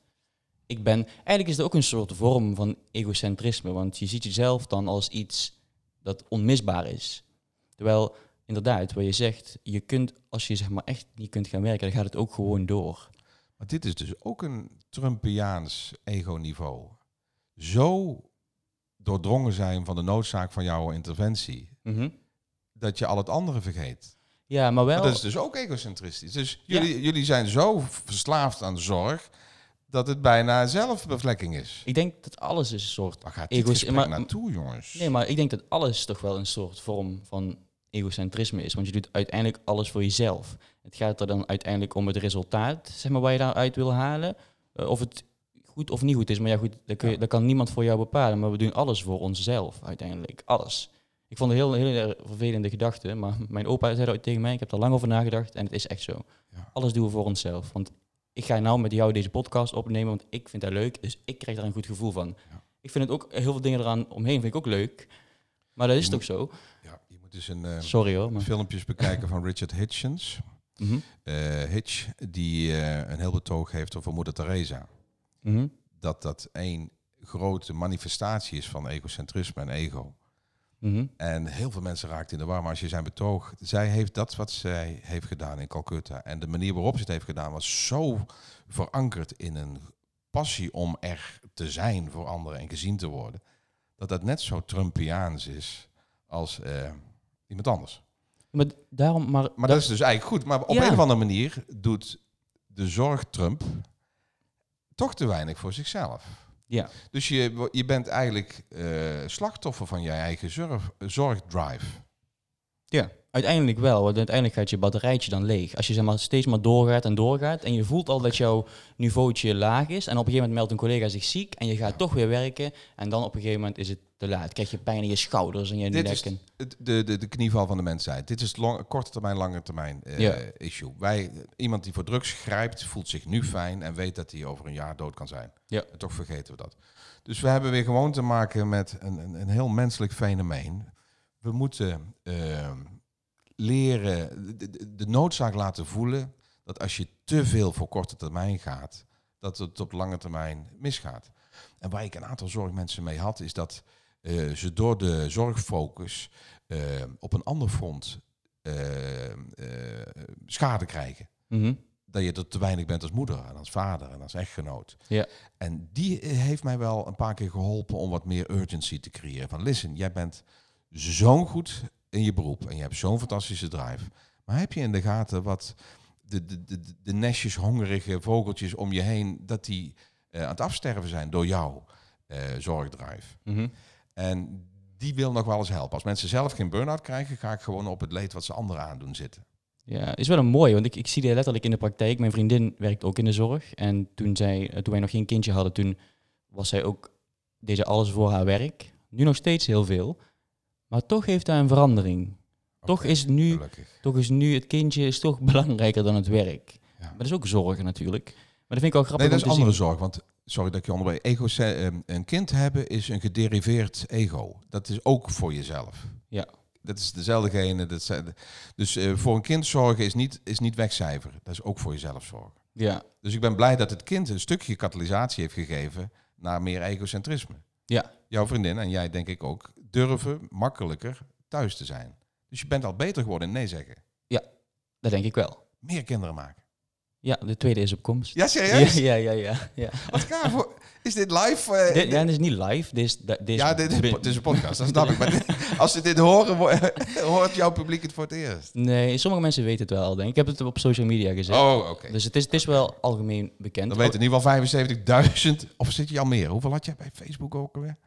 ik ben, eigenlijk is het ook een soort vorm van egocentrisme, want je ziet jezelf dan als iets dat onmisbaar is. Terwijl, inderdaad, wat je zegt, je kunt, als je zeg maar echt niet kunt gaan werken, dan gaat het ook gewoon door. Maar dit is dus ook een Trumpiaans ego-niveau. Zo doordrongen zijn van de noodzaak van jouw interventie, Mhm. dat je al het andere vergeet. Ja, maar wel... Maar dat is dus ook egocentristisch. Dus jullie, jullie zijn zo verslaafd aan zorg dat het bijna zelfbevlekking is. Ik denk dat alles is een soort Waar gaat dit maar- naartoe, jongens? Nee, maar ik denk dat alles toch wel een soort vorm van egocentrisme is. Want je doet uiteindelijk alles voor jezelf. Het gaat er dan uiteindelijk om het resultaat, zeg maar, waar je daaruit wil halen. Eh, of het goed of niet goed is. Maar ja, goed, dat, kun je, dat kan niemand voor jou bepalen. Maar we doen alles voor onszelf uiteindelijk. Alles. Ik vond het een heel, heel vervelende gedachte. Maar mijn opa zei dat ooit tegen mij. Ik heb er lang over nagedacht. En het is echt zo. Ja. Alles doen we voor onszelf. Want ik ga nou met jou deze podcast opnemen. Want ik vind dat leuk. Dus ik krijg daar een goed gevoel van. Ja. Ik vind het ook, heel veel dingen eraan omheen vind ik ook leuk. Maar dat is toch zo? Ja, je moet dus een, eh, Sorry hoor. Maar... filmpjes bekijken van Richard Hitchens. Eh, Hitch, die eh, een heel betoog heeft over moeder Teresa. Mhm. Dat dat één grote manifestatie is van egocentrisme en ego. Mhm. En heel veel mensen raakten in de war. Maar als je zijn betoog... Zij heeft dat wat zij heeft gedaan in Calcutta. En de manier waarop ze het heeft gedaan was zo verankerd in een passie om er te zijn voor anderen en gezien te worden. Dat dat net zo Trumpiaans is als eh, iemand anders. Maar daarom, maar, Maar dat is dus eigenlijk goed. Maar op Ja. een of andere manier doet de zorg Trump toch te weinig voor zichzelf. Ja. Dus je, je bent eigenlijk eh, slachtoffer van je eigen zorg, zorgdrive. Ja, uiteindelijk wel. Want uiteindelijk gaat je batterijtje dan leeg. Als je zeg maar, steeds maar doorgaat en doorgaat en je voelt al dat jouw niveautje laag is en op een gegeven moment meldt een collega zich ziek en je gaat toch weer werken en dan op een gegeven moment is het te laat. Krijg je pijn in je schouders en je Dit nek. is de, de, de knieval van de mensheid. Dit is het long- korte termijn, lange termijn eh, Ja. issue. Wij, iemand die voor drugs grijpt, voelt zich nu fijn en weet dat hij over een jaar dood kan zijn. Ja. En toch vergeten we dat. Dus we hebben weer gewoon te maken met een, een, een heel menselijk fenomeen. We moeten eh, leren, de, de, de noodzaak laten voelen dat als je te veel voor korte termijn gaat, dat het op lange termijn misgaat. En waar ik een aantal zorgmensen mee had, is dat eh, ze door de zorgfocus eh, op een ander front eh, schade krijgen. Mhm. Dat je er te weinig bent als moeder en als vader en als echtgenoot. Ja. En die heeft mij wel een paar keer geholpen om wat meer urgency te creëren. Van listen, jij bent zo goed in je beroep en je hebt zo'n fantastische drive. Maar heb je in de gaten wat de, de, de, de nestjes hongerige vogeltjes om je heen, dat die aan het afsterven zijn door jouw zorgdrive? Mhm. En die wil nog wel eens helpen. Als mensen zelf geen burn-out krijgen, ga ik gewoon op het leed wat ze anderen aandoen zitten. Ja, is wel een mooie, want ik, ik zie dit letterlijk in de praktijk. Mijn vriendin werkt ook in de zorg. En toen, zij, eh, toen wij nog geen kindje hadden, toen was zij ook, deed ze alles voor haar werk. Nu nog steeds heel veel. Maar toch heeft hij een verandering. Toch is nu- Gelukkig. Toch is nu het kindje is toch <laughs> belangrijker dan het werk. Ja. Maar dat is ook zorgen natuurlijk. Maar dat vind ik wel grappig Nee, dat is andere zien. zorg. Want, sorry dat ik je onderbreek. Ego, een kind hebben is een gederiveerd ego. Dat is ook voor jezelf. Ja. Dat is dezelfde gene. Dat zijn, dus eh, voor een kind zorgen is niet, is niet wegcijferen. Dat is ook voor jezelf zorgen. Ja, Dus ik ben blij dat het kind een stukje katalysatie heeft gegeven naar meer egocentrisme. Ja. Jouw vriendin en jij denk ik ook durven makkelijker thuis te zijn. Dus je bent al beter geworden in nee zeggen. dat denk ik wel. Meer kinderen maken. Ja, de tweede is op komst. Ja, <laughs> serieus? Ja, ja, ja. ja, ja. Wat gaaf. hoor. Is dit live? eh, Dit, ja, dit is niet live. Dit is, dit is ja, dit is, een podcast, dat snap ik. Maar dit- <laughs> als ze dit horen, <laughs> hoort jouw publiek het voor het eerst. Nee, sommige mensen weten het wel, denk ik. Ik heb het op social media gezet. Oh, oké. Dus het is, het is wel algemeen bekend. Dan weten in ieder geval 75.000. Of zit je al meer? Hoeveel had jij bij Facebook ook alweer?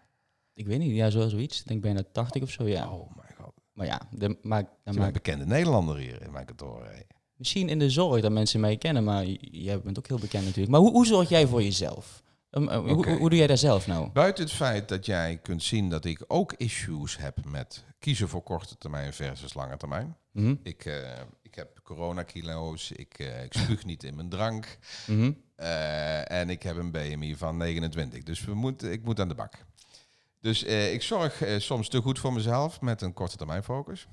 Ik weet niet, ja, zo, zoiets. Ik denk bijna 80 of zo, ja. Oh mijn god. Maar ja, de, maar, dan maak, bekende Nederlander hier in mijn kantoor. hè. Misschien in de zorg dat mensen mij kennen, maar jij bent ook heel bekend natuurlijk. Maar hoe, hoe zorg jij voor jezelf? Um, uh, hoe- hoe, hoe doe jij daar zelf nou? Buiten het feit dat jij kunt zien dat ik ook issues heb met kiezen voor korte termijn versus lange termijn. Mhm, Ik, eh, ik heb coronakilo's, ik, eh, ik spuug niet in mijn drank mhm. eh, en ik heb een BMI van 29. Dus we ik moet aan de bak. Dus eh, ik zorg eh, soms te goed voor mezelf met een korte termijn focus.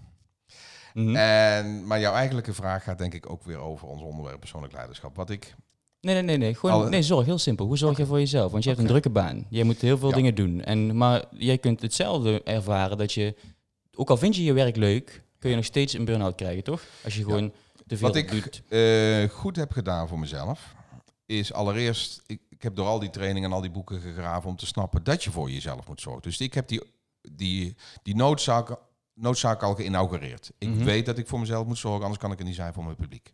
Mhm. En, maar jouw eigenlijke vraag gaat denk ik ook weer over ons onderwerp persoonlijk leiderschap. Wat ik Nee, nee, nee, nee. Gewoon, nee, zorg, heel simpel. Hoe zorg je voor jezelf? Want je hebt een drukke baan. Jij moet heel veel Ja. dingen doen. En, maar jij kunt hetzelfde ervaren dat je, ook al vind je je werk leuk, kun je nog steeds een burn-out krijgen, toch? Als je gewoon te veel Wat ik doet. eh, goed heb gedaan voor mezelf, is allereerst, ik, ik heb door al die trainingen en al die boeken gegraven om te snappen dat je voor jezelf moet zorgen. Dus ik heb die, die, die noodzaak, noodzaak al geïnaugureerd. Ik Mhm. weet dat ik voor mezelf moet zorgen, anders kan ik er niet zijn voor mijn publiek.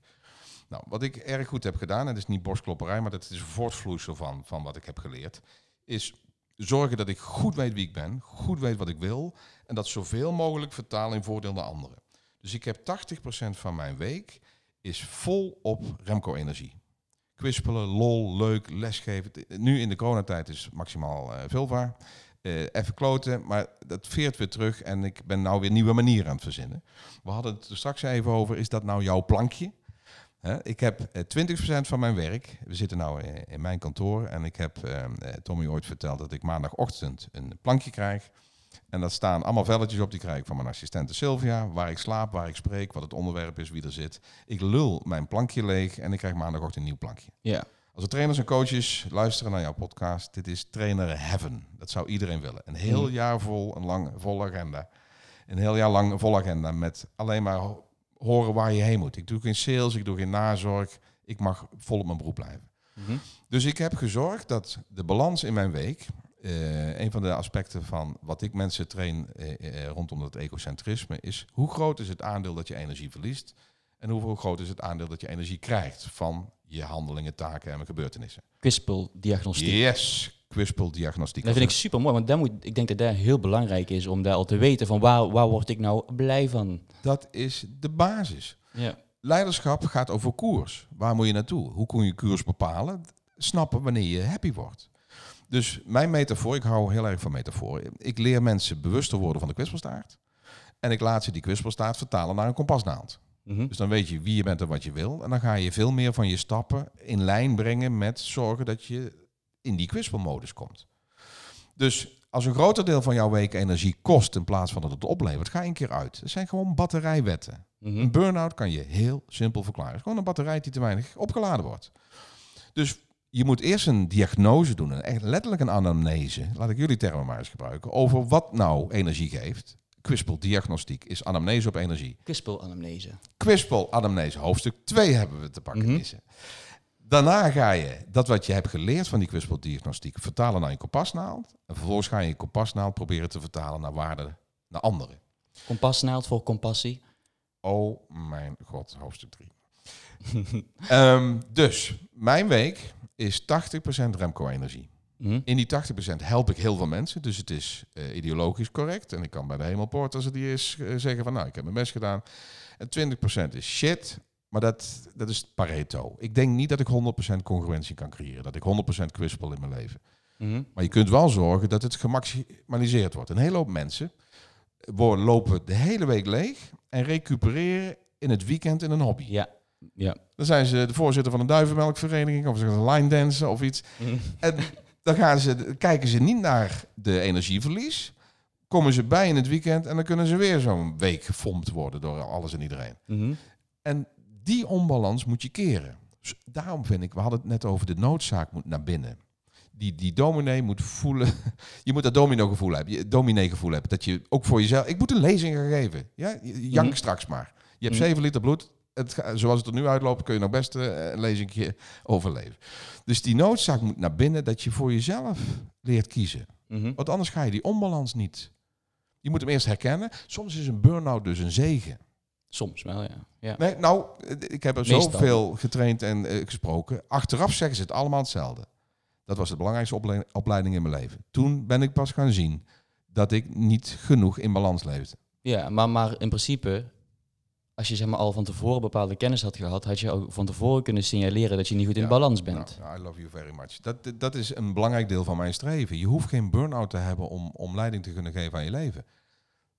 Nou, wat ik erg goed heb gedaan, en dat is niet borstklopperij, maar dat is een voortvloeisel van, van wat ik heb geleerd, is zorgen dat ik goed weet wie ik ben, goed weet wat ik wil, en dat zoveel mogelijk vertaal in voordeel naar anderen. Dus ik heb 80% van mijn week is vol op Remco-energie. Kwispelen, lol, leuk, lesgeven. Nu in de coronatijd is maximaal eh vulvaar. Eh, even kloten, maar dat veert weer terug en ik ben nou weer nieuwe manieren aan het verzinnen. We hadden het er straks even over, is dat nou jouw plankje? Ik heb eh, 20% van mijn werk, we zitten nou in, in mijn kantoor en ik heb eh, eh, Tommy ooit verteld dat ik maandagochtend een plankje krijg. En daar staan allemaal velletjes op, die krijg ik van mijn assistente Sylvia, waar ik slaap, waar ik spreek, wat het onderwerp is, wie er zit. Ik lul mijn plankje leeg en ik krijg maandagochtend een nieuw plankje. Ja. Als trainers en coaches luisteren naar jouw podcast, dit is trainer heaven. Dat zou iedereen willen. Een heel Mm. jaar vol, een lang vol agenda. Een heel jaar lang vol agenda met alleen maar ho- horen waar je heen moet. Ik doe geen sales, ik doe geen nazorg. Ik mag vol op mijn beroep blijven. Mhm. Dus ik heb gezorgd dat de balans in mijn week, eh, een van de aspecten van wat ik mensen train eh, eh, rondom dat ecocentrisme is hoe groot is het aandeel dat je energie verliest en hoe groot is het aandeel dat je energie krijgt van je handelingen, taken en gebeurtenissen. Kwispeldiagnostiek. Yes, kwispeldiagnostiek. Dat vind ik super mooi, want moet, ik denk dat dat heel belangrijk is om daar al te weten van waar, waar word ik nou blij van. Dat is de basis. Ja. Leiderschap gaat over koers. Waar moet je naartoe? Hoe kun je koers bepalen? Snappen wanneer je happy wordt. Dus mijn metafoor, ik hou heel erg van metaforen. Ik leer mensen bewuster worden van de kwispelstaart. En ik laat ze die kwispelstaart vertalen naar een kompasnaald. Mhm. Dus dan weet je wie je bent en wat je wil. En dan ga je veel meer van je stappen in lijn brengen met zorgen dat je in die kwispelmodus komt. Dus als een groter deel van jouw week energie kost in plaats van dat het oplevert, ga je een keer uit. Dat zijn gewoon batterijwetten. Mhm. Een burn-out kan je heel simpel verklaren. Het is gewoon een batterij die te weinig opgeladen wordt. Dus je moet eerst een diagnose doen, een echt letterlijk een anamnese. Laat ik jullie termen maar eens gebruiken. Over wat nou energie geeft. Kwispeldiagnostiek is anamnese op energie. Kwispelanamnese. Kwispel anamnese, hoofdstuk 2 hebben we te pakken. Mhm. Daarna ga je dat wat je hebt geleerd van die kwispeldiagnostiek vertalen naar je kompasnaald. En vervolgens ga je je kompasnaald proberen te vertalen naar waarden, naar anderen. Kompasnaald voor compassie. Oh mijn god, hoofdstuk 3. <laughs> Ehm, dus, mijn week is 80% Remco-energie. Mhm. In die 80% help ik heel veel mensen, dus het is eh, ideologisch correct. En ik kan bij de hemelpoort, als het die is, eh, zeggen van nou, ik heb mijn best gedaan. En 20% is shit, maar dat, dat is Pareto. Ik denk niet dat ik 100% congruentie kan creëren, dat ik 100% kwispel in mijn leven. Mhm. Maar je kunt wel zorgen dat het gemaximaliseerd wordt. Een hele hoop mensen worden, lopen de hele week leeg en recupereren in het weekend in een hobby. Ja. Ja. Dan zijn ze de voorzitter van een duivenmelkvereniging of ze gaan line dansen of iets. Mhm. En dan gaan ze, kijken ze niet naar de energieverlies. Komen ze bij in het weekend en dan kunnen ze weer zo'n week gefompt worden door alles en iedereen. Mhm. En die onbalans moet je keren. Dus daarom vind ik, we hadden het net over de noodzaak moet naar binnen. Die, die dominee moet voelen. <laughs> Je moet dat domino gevoel hebben. Je dominee gevoel hebben. Dat je ook voor jezelf. Ik moet een lezing gaan geven. Ja, jank Mhm. straks maar. Je hebt Mhm. 7 liter bloed. Het, zoals het er nu uitloopt, kun je nog best eh, een lezingje overleven. Dus die noodzaak moet naar binnen dat je voor jezelf leert kiezen. Mhm. Want anders ga je die onbalans niet. Je moet hem eerst herkennen. Soms is een burn-out dus een zegen. Soms wel, ja. ja. Nee, nou, ik heb er zoveel getraind en eh, gesproken. Achteraf zeggen ze het allemaal hetzelfde. Dat was de belangrijkste ople- opleiding in mijn leven. Toen ben ik pas gaan zien dat ik niet genoeg in balans leefde. Ja, maar, maar in principe, als je zeg maar, al van tevoren bepaalde kennis had gehad, had je ook van tevoren kunnen signaleren dat je niet goed in Ja, balans bent. Nou, I love you very much. Dat, dat is een belangrijk deel van mijn streven. Je hoeft geen burn-out te hebben om, om leiding te kunnen geven aan je leven.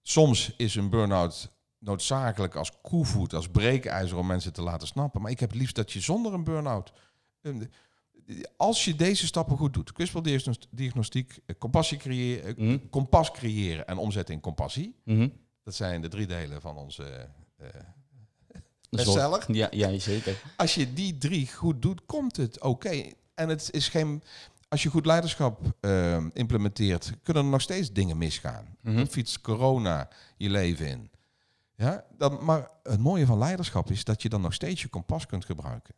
Soms is een burn-out noodzakelijk als koevoet, als breekijzer om mensen te laten snappen. Maar ik heb het liefst dat je zonder een burn-out... eh, Als je deze stappen goed doet, kwispeldiagnostiek, eh, compassie creëren, eh, Mhm. kompas creëren en omzetten in compassie. Mhm. Dat zijn de drie delen van onze bestseller. wel- Ja, ja, zeker. Als je die drie goed doet, komt het oké. En het is geen. Als je goed leiderschap eh, implementeert, kunnen er nog steeds dingen misgaan. Dan fietst corona je leven in. Ja, dan, maar het mooie van leiderschap is dat je dan nog steeds je kompas kunt gebruiken.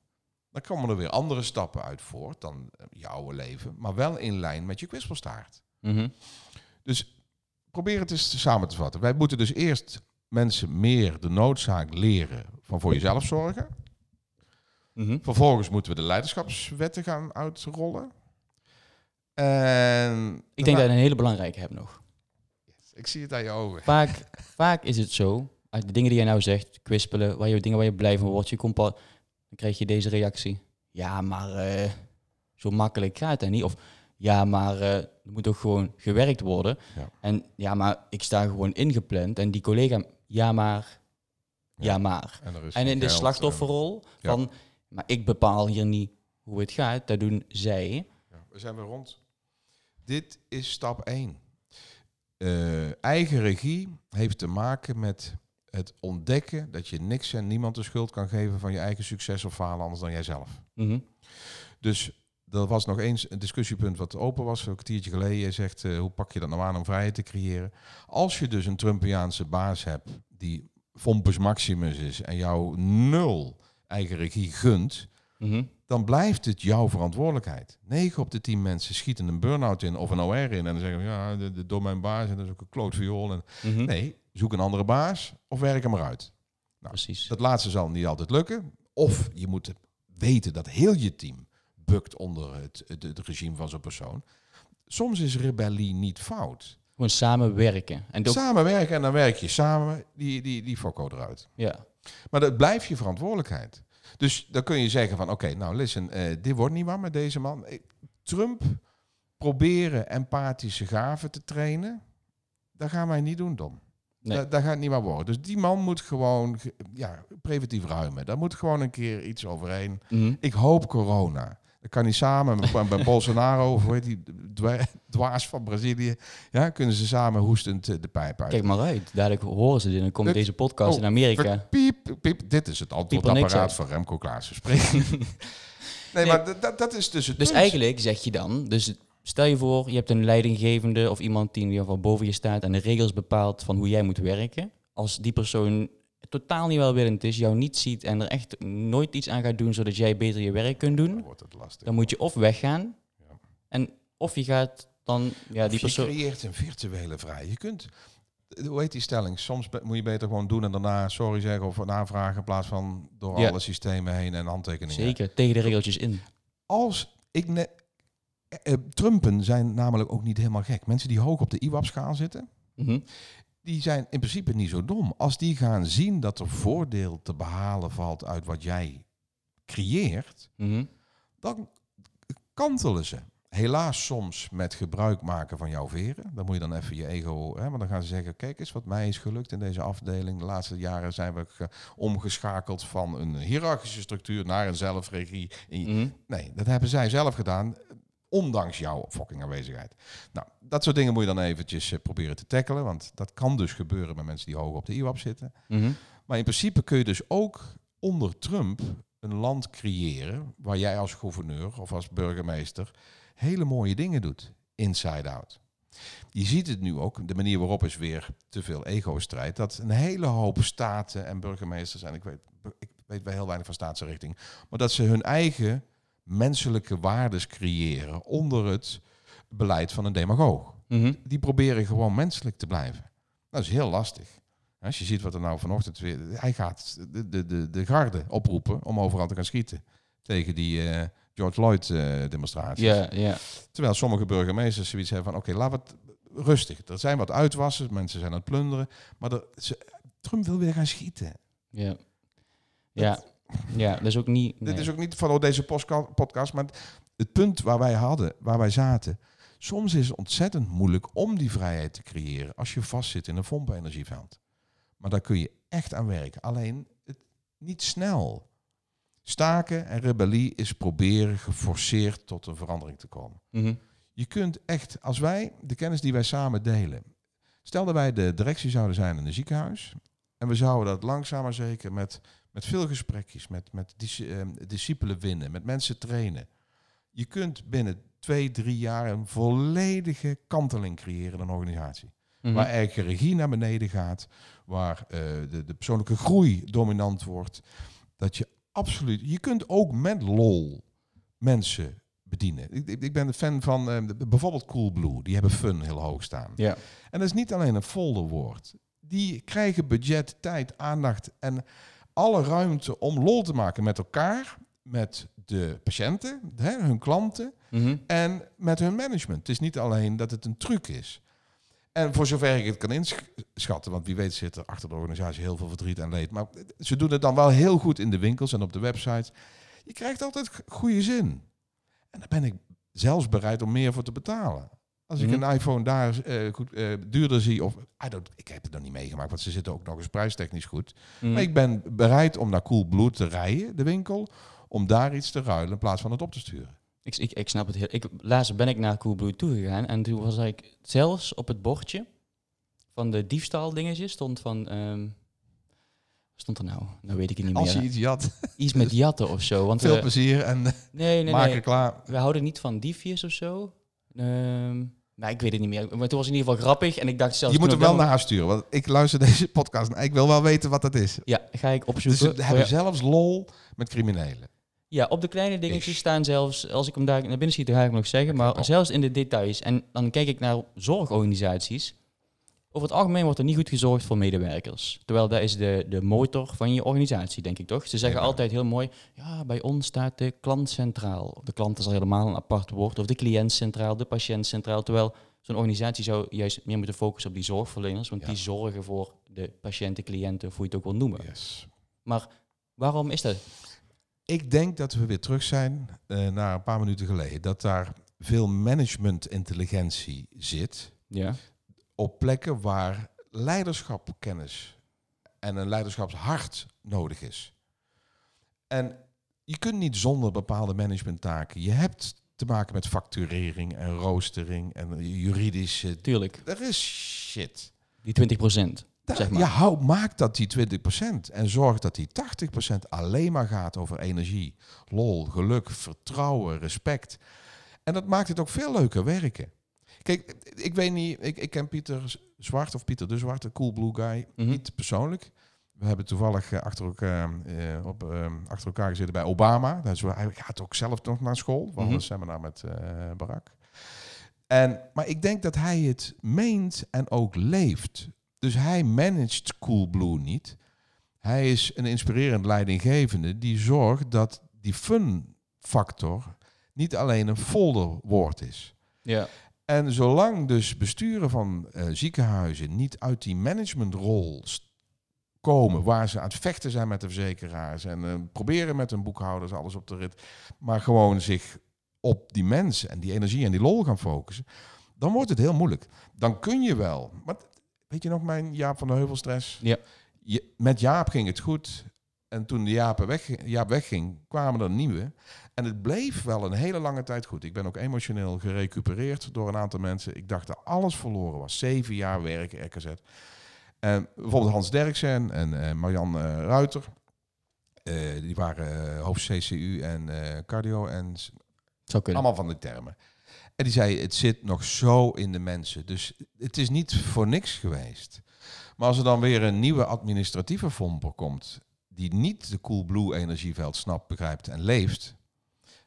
Dan komen er weer andere stappen uit voort dan eh, je oude leven, maar wel in lijn met je kwispelstaart. Mhm. Dus probeer het eens samen te vatten. Wij moeten dus eerst mensen meer de noodzaak leren van voor jezelf zorgen. Mhm. Vervolgens moeten we de leiderschapswetten gaan uitrollen. En Ik denk dat je een hele belangrijke hebt nog. ik zie het aan je ogen. Vaak, <laughs> vaak is het zo, uit de dingen die jij nou zegt, kwispelen, waar je, dingen waar je blij van wordt, je kompas, dan krijg je deze reactie. Ja, maar eh, zo makkelijk gaat het niet. Of ja, maar eh, er moet toch gewoon gewerkt worden. Ja. En ja, maar ik sta gewoon ingepland. En die collega, ja, maar, ja, maar. En, in de geld, slachtofferrol van, maar ik bepaal hier niet hoe het gaat, dat doen zij. eh, ja, we zijn weer rond. Dit is stap 1. eigen regie heeft te maken met het ontdekken dat je niks en niemand de schuld kan geven van je eigen succes of falen anders dan jijzelf. Mhm. Dus er was nog eens een discussiepunt wat open was, een kwartiertje geleden. Je zegt, eh, hoe pak je dat nou aan om vrijheid te creëren? Als je dus een Trumpiaanse baas hebt die Fompus Maximus is en jou nul eigen regie gunt, Mhm. dan blijft het jouw verantwoordelijkheid. 9 op de 10 mensen schieten een burn-out in of een OR in en dan zeggen ja, de, de, door mijn baas en dat is ook een klootviool. En, Mhm. nee, zoek een andere baas of werk hem eruit. Precies. Dat laatste zal niet altijd lukken. Of je moet weten dat heel je team bukt onder het, het, het regime van zo'n persoon. Soms is rebellie niet fout. Gewoon samenwerken. En ook, Samenwerken en dan werk je samen die, die, die fokko eruit. ja. Maar dat blijft je verantwoordelijkheid. Dus dan kun je zeggen van oké, nou listen, eh, dit wordt niet waar met deze man. Trump proberen empathische gaven te trainen, dat gaan wij niet doen, Dom. Nee. Dat, dat gaat niet waar worden. Dus die man moet gewoon ge- ja, preventief ruimen. Daar moet gewoon een keer iets overheen. Mhm. Ik hoop corona. Dan kan hij samen met, met <laughs> Bolsonaro, of hoe heet die dwa- dwaas van Brazilië, ja, kunnen ze samen hoestend eh, de pijp uit. Kijk maar uit. Dadelijk horen ze dit en dan komt deze podcast Oh, in Amerika. Piep, piep. Dit is het antwoordapparaat van Remco Klaassen. Spreek. <laughs> nee, Nee. maar dat- dat is dus het Dus punt. eigenlijk zeg je dan, dus stel je voor, je hebt een leidinggevende of iemand die in ieder geval boven je staat en de regels bepaalt van hoe jij moet werken. Als die persoon totaal niet welwillend is, jou niet ziet en er echt nooit iets aan gaat doen zodat jij beter je werk kunt Dan doen, wordt het lastig. dan moet je of weggaan Ja. en of je gaat dan, ja, Of die je persoon... creëert een virtuele vrij. Je kunt, hoe heet die stelling? Soms moet je beter gewoon doen en daarna sorry zeggen of een aanvragen in plaats van door Ja. alle systemen heen en handtekeningen. Zeker, tegen de regeltjes in. Als ik ne eh, eh, Trumpen zijn namelijk ook niet helemaal gek. Mensen die hoog op de IWAP-schaal zitten, Mhm. Die zijn in principe niet zo dom. Als die gaan zien dat er voordeel te behalen valt uit wat jij creëert, Mhm. dan kantelen ze. Helaas soms met gebruik maken van jouw veren. Dan moet je dan even je ego... Hè, maar dan gaan ze zeggen, kijk eens wat mij is gelukt in deze afdeling. De laatste jaren zijn we ge- omgeschakeld van een hiërarchische structuur naar een zelfregie. Mhm. Nee, dat hebben zij zelf gedaan, ondanks jouw fucking aanwezigheid. Nou, dat soort dingen moet je dan eventjes eh, proberen te tackelen, want dat kan dus gebeuren met mensen die hoog op de IWAP zitten. Mhm. Maar in principe kun je dus ook onder Trump een land creëren waar jij als gouverneur of als burgemeester hele mooie dingen doet, inside out. Je ziet het nu ook, de manier waarop is weer te veel ego-strijd, dat een hele hoop staten en burgemeesters, en ik weet, ik weet wel heel weinig van staatse richting, maar dat ze hun eigen menselijke waardes creëren onder het beleid van een demagoog. Mhm. Die proberen gewoon menselijk te blijven. Dat is heel lastig. Als je ziet wat er nou vanochtend weer... Hij gaat de, de, de, de garde oproepen om overal te gaan schieten. Tegen die eh, George Floyd eh, demonstraties. Ja, ja. Terwijl sommige burgemeesters zoiets hebben van... Oké, laat het rustig. Er zijn wat uitwassen. Mensen zijn aan het plunderen. Maar er, ze, Trump wil weer gaan schieten. Ja. Ja. Ja, dat is ook niet... Dit is ook niet van oh, deze podcast, maar het punt waar wij hadden, waar wij zaten. Soms is het ontzettend moeilijk om die vrijheid te creëren als je vastzit in een pompenergieveld. Maar daar kun je echt aan werken. Alleen het, niet snel. Staken en rebellie is proberen geforceerd tot een verandering te komen. Mhm. Je kunt echt, als wij de kennis die wij samen delen, stel dat wij de directie zouden zijn in een ziekenhuis en we zouden dat langzaam maar zeker met, met veel gesprekjes, met, met dis, eh, discipelen winnen, met mensen trainen. Je kunt binnen twee, drie jaar een volledige kanteling creëren in een organisatie. Mhm. Waar de regie naar beneden gaat, waar eh, de, de persoonlijke groei dominant wordt. Dat je absoluut, je kunt ook met lol mensen bedienen. Ik, ik, ben een fan van de- bijvoorbeeld Coolblue, die hebben fun heel hoog staan. Ja. En dat is niet alleen een folderwoord. Die krijgen budget, tijd, aandacht en alle ruimte om lol te maken met elkaar, met de patiënten, hè, hun klanten Mhm. en met hun management. Het is niet alleen dat het een truc is. En voor zover ik het kan inschatten, want wie weet zit er achter de organisatie heel veel verdriet en leed. Maar ze doen het dan wel heel goed in de winkels en op de websites. Je krijgt altijd goede zin. En daar ben ik zelfs bereid om meer voor te betalen. Als ik Mhm. een iPhone daar eh, goed, eh, duurder zie, of I don't, ik heb het nog niet meegemaakt, want ze zitten ook nog eens prijstechnisch goed. Mhm. Maar ik ben bereid om naar Coolblue te rijden, de winkel, om daar iets te ruilen in plaats van het op te sturen. Ik, ik, ik snap het heel. Ik, laatst ben ik naar Coolblue toegegaan en toen was ik zelfs op het bordje van de diefstal dingetjes stond van. wat stond er nou? Nou weet ik het niet Als meer. je iets jat, Iets met jatten of zo. Want veel we, plezier en nee, nee, maak nee. er klaar. We houden niet van diefjes of zo. Ehm nou, ik weet het niet meer. Maar het was in ieder geval grappig en ik dacht zelfs. Je moet toen hem wel naar haar sturen, want ik luister <laughs> deze podcast en ik wil wel weten wat dat is. Ja, ga ik Dus opzoeken. ze Oh, hebben ja. zelfs lol met criminelen. Ja, op de kleine dingetjes staan zelfs, als ik hem daar naar binnen schiet, dan ga ik hem nog zeggen, maar Oh. zelfs in de details. En dan kijk ik naar zorgorganisaties. Over het algemeen wordt er niet goed gezorgd voor medewerkers. Terwijl dat is de, de motor van je organisatie, denk ik toch? Ze zeggen Ja. altijd heel mooi, ja, bij ons staat de klant centraal. De klant is al helemaal een apart woord. Of de cliënt centraal, de patiënt centraal. Terwijl zo'n organisatie zou juist meer moeten focussen op die zorgverleners. Want Ja. die zorgen voor de patiënten, cliënten, of hoe je het ook wil noemen. Yes. Maar waarom is dat? Ik denk dat we weer terug zijn eh, naar een paar minuten geleden. Dat daar veel managementintelligentie zit Ja. Op plekken waar leiderschapkennis en een leiderschapshart nodig is. En je kunt niet zonder bepaalde managementtaken. Je hebt te maken met facturering en roostering en juridische... Tuurlijk, Er is shit. die 20 procent. Zeg maar. Ja, hou, maak dat die 20% en zorg dat die 80% alleen maar gaat over energie, lol, geluk, vertrouwen, respect. En dat maakt het ook veel leuker werken. Kijk, ik weet niet, ik, ik ken Pieter Zwart of Pieter de Zwarte, cool blue guy, Mhm. niet persoonlijk. We hebben toevallig eh, achter, elkaar, eh, op, eh, achter elkaar gezeten bij Obama. Hij gaat ook zelf nog naar school. We Mhm. een seminar met eh, Barack. En, maar ik denk dat hij het meent en ook leeft. Dus hij managt Coolblue niet. Hij is een inspirerend leidinggevende die zorgt dat die fun factor niet alleen een folderwoord is. Ja. En zolang dus besturen van eh, ziekenhuizen niet uit die managementrol komen, waar ze aan het vechten zijn met de verzekeraars en eh, proberen met hun boekhouders alles op de rit, maar gewoon zich op die mensen en die energie en die lol gaan focussen, dan wordt het heel moeilijk. Dan kun je wel. Maar weet je nog mijn Jaap van de Heuvelstress? Ja. Je, met Jaap ging het goed. En toen de Jaap, weg, Jaap wegging, kwamen er nieuwe. En het bleef wel een hele lange tijd goed. Ik ben ook emotioneel gerecupereerd door een aantal mensen. Ik dacht dat alles verloren was. Zeven jaar werken, RKZ. En bijvoorbeeld Hans Derksen en eh, Marjan eh, Ruiter. Eh, die waren hoofd CCU en cardio en allemaal van die termen. En die zei, het zit nog zo in de mensen. Dus het is niet voor niks geweest. Maar als er dan weer een nieuwe administratieve fomper komt... die niet de Coolblue energieveld snapt, begrijpt en leeft...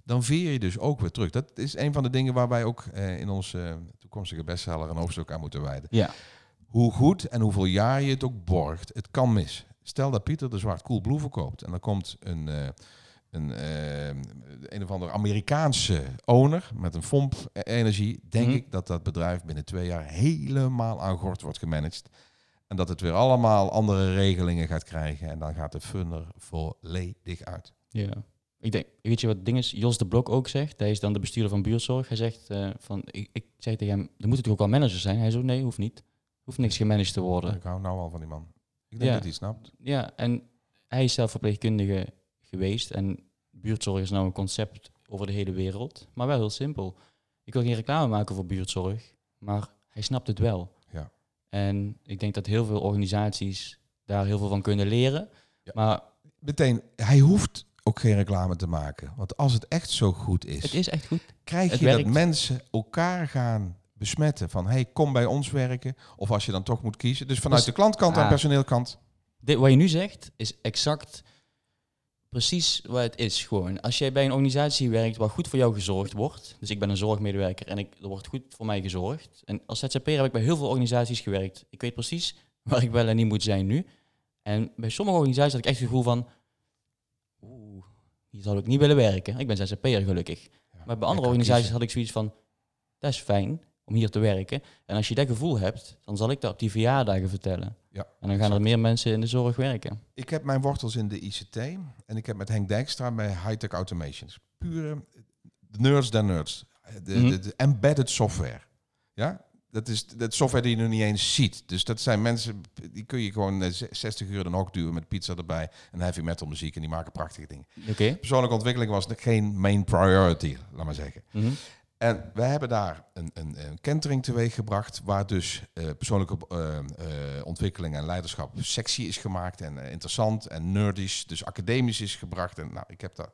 dan veer je dus ook weer terug. Dat is een van de dingen waar wij ook eh, in onze eh, toekomstige bestseller... een hoofdstuk aan moeten wijden. Ja. Hoe goed en hoeveel jaar je het ook borgt, het kan mis. Stel dat Pieter de Zwart Coolblue verkoopt... en dan komt een... een, eh, een of andere Amerikaanse owner met een FOMP energie, denk Mhm. ik dat dat bedrijf binnen twee jaar helemaal aan gort wordt gemanaged. En dat het weer allemaal andere regelingen gaat krijgen. En dan gaat de fun er volledig uit. Ja. Ik denk, weet je wat het ding is? Jos de Blok ook zegt, hij is dan de bestuurder van buurtzorg. Hij zegt eh, van, ik, ik zei tegen hem, er moeten natuurlijk ook wel managers zijn. Hij zo, nee, hoeft niet. Hoeft niks gemanaged te worden. Ik hou nou al van die man. Ik denk Ja. dat hij snapt. Ja, en hij is zelf verpleegkundige geweest. En buurtzorg is nou een concept over de hele wereld. Maar wel heel simpel. Ik wil geen reclame maken voor buurtzorg, maar hij snapt het wel. En ik denk dat heel veel organisaties daar heel veel van kunnen leren. Ja. Maar Meteen, hij hoeft ook geen reclame te maken. Want als het echt zo goed is, het is echt goed. krijg het je dat mensen elkaar gaan besmetten. Van, hey, kom bij ons werken. Of als je dan toch moet kiezen. Dus vanuit Dus- de klantkant en ah. personeelkant. Dit, wat je nu zegt, is exact precies wat het is. Gewoon. Als jij bij een organisatie werkt waar goed voor jou gezorgd wordt. Dus ik ben een zorgmedewerker en ik, er wordt goed voor mij gezorgd. En als ZZP'er heb ik bij heel veel organisaties gewerkt. Ik weet precies <laughs> waar ik wel en niet moet zijn nu. En bij sommige organisaties had ik echt het gevoel van... Oeh, hier zou ik niet willen werken. Ik ben ZZP'er gelukkig. Maar bij andere organisaties had ik zoiets van... Dat is fijn om hier te werken. En als je dat gevoel hebt, dan zal ik dat op die verjaardagen vertellen. Ja, En dan gaan er meer mensen in de zorg werken. Ik heb mijn wortels in de ICT en ik heb met Henk Dijkstra bij Hightech Automations. Pure de nerds der nerds. De, Mhm. de, de embedded software. Ja, dat is dat software die je nog niet eens ziet. Dus dat zijn mensen, die kun je gewoon eh, z- 60 uur dan ook duwen met pizza erbij en heavy metal muziek en die maken prachtige dingen. Oké. Persoonlijke ontwikkeling was geen main priority, laat maar zeggen. Mhm. En wij hebben daar een, een, een kentering teweeg gebracht, waar dus eh, persoonlijke eh, eh, ontwikkeling en leiderschap sexy is gemaakt en interessant en nerdisch, dus academisch is gebracht. En nou, ik heb dat.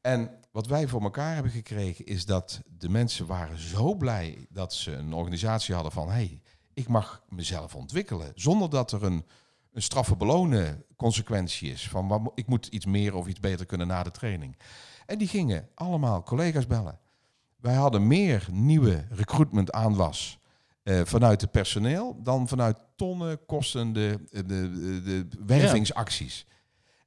En wat wij voor elkaar hebben gekregen is dat de mensen waren zo blij dat ze een organisatie hadden van, hey, ik mag mezelf ontwikkelen, zonder dat er een, een straffe belonen consequentie is. Van wat, ik moet iets meer of iets beter kunnen na de training. En die gingen allemaal collega's bellen. Wij hadden meer nieuwe recruitment aanwas eh, vanuit het personeel dan vanuit tonnen kostende de, de, de wervingsacties.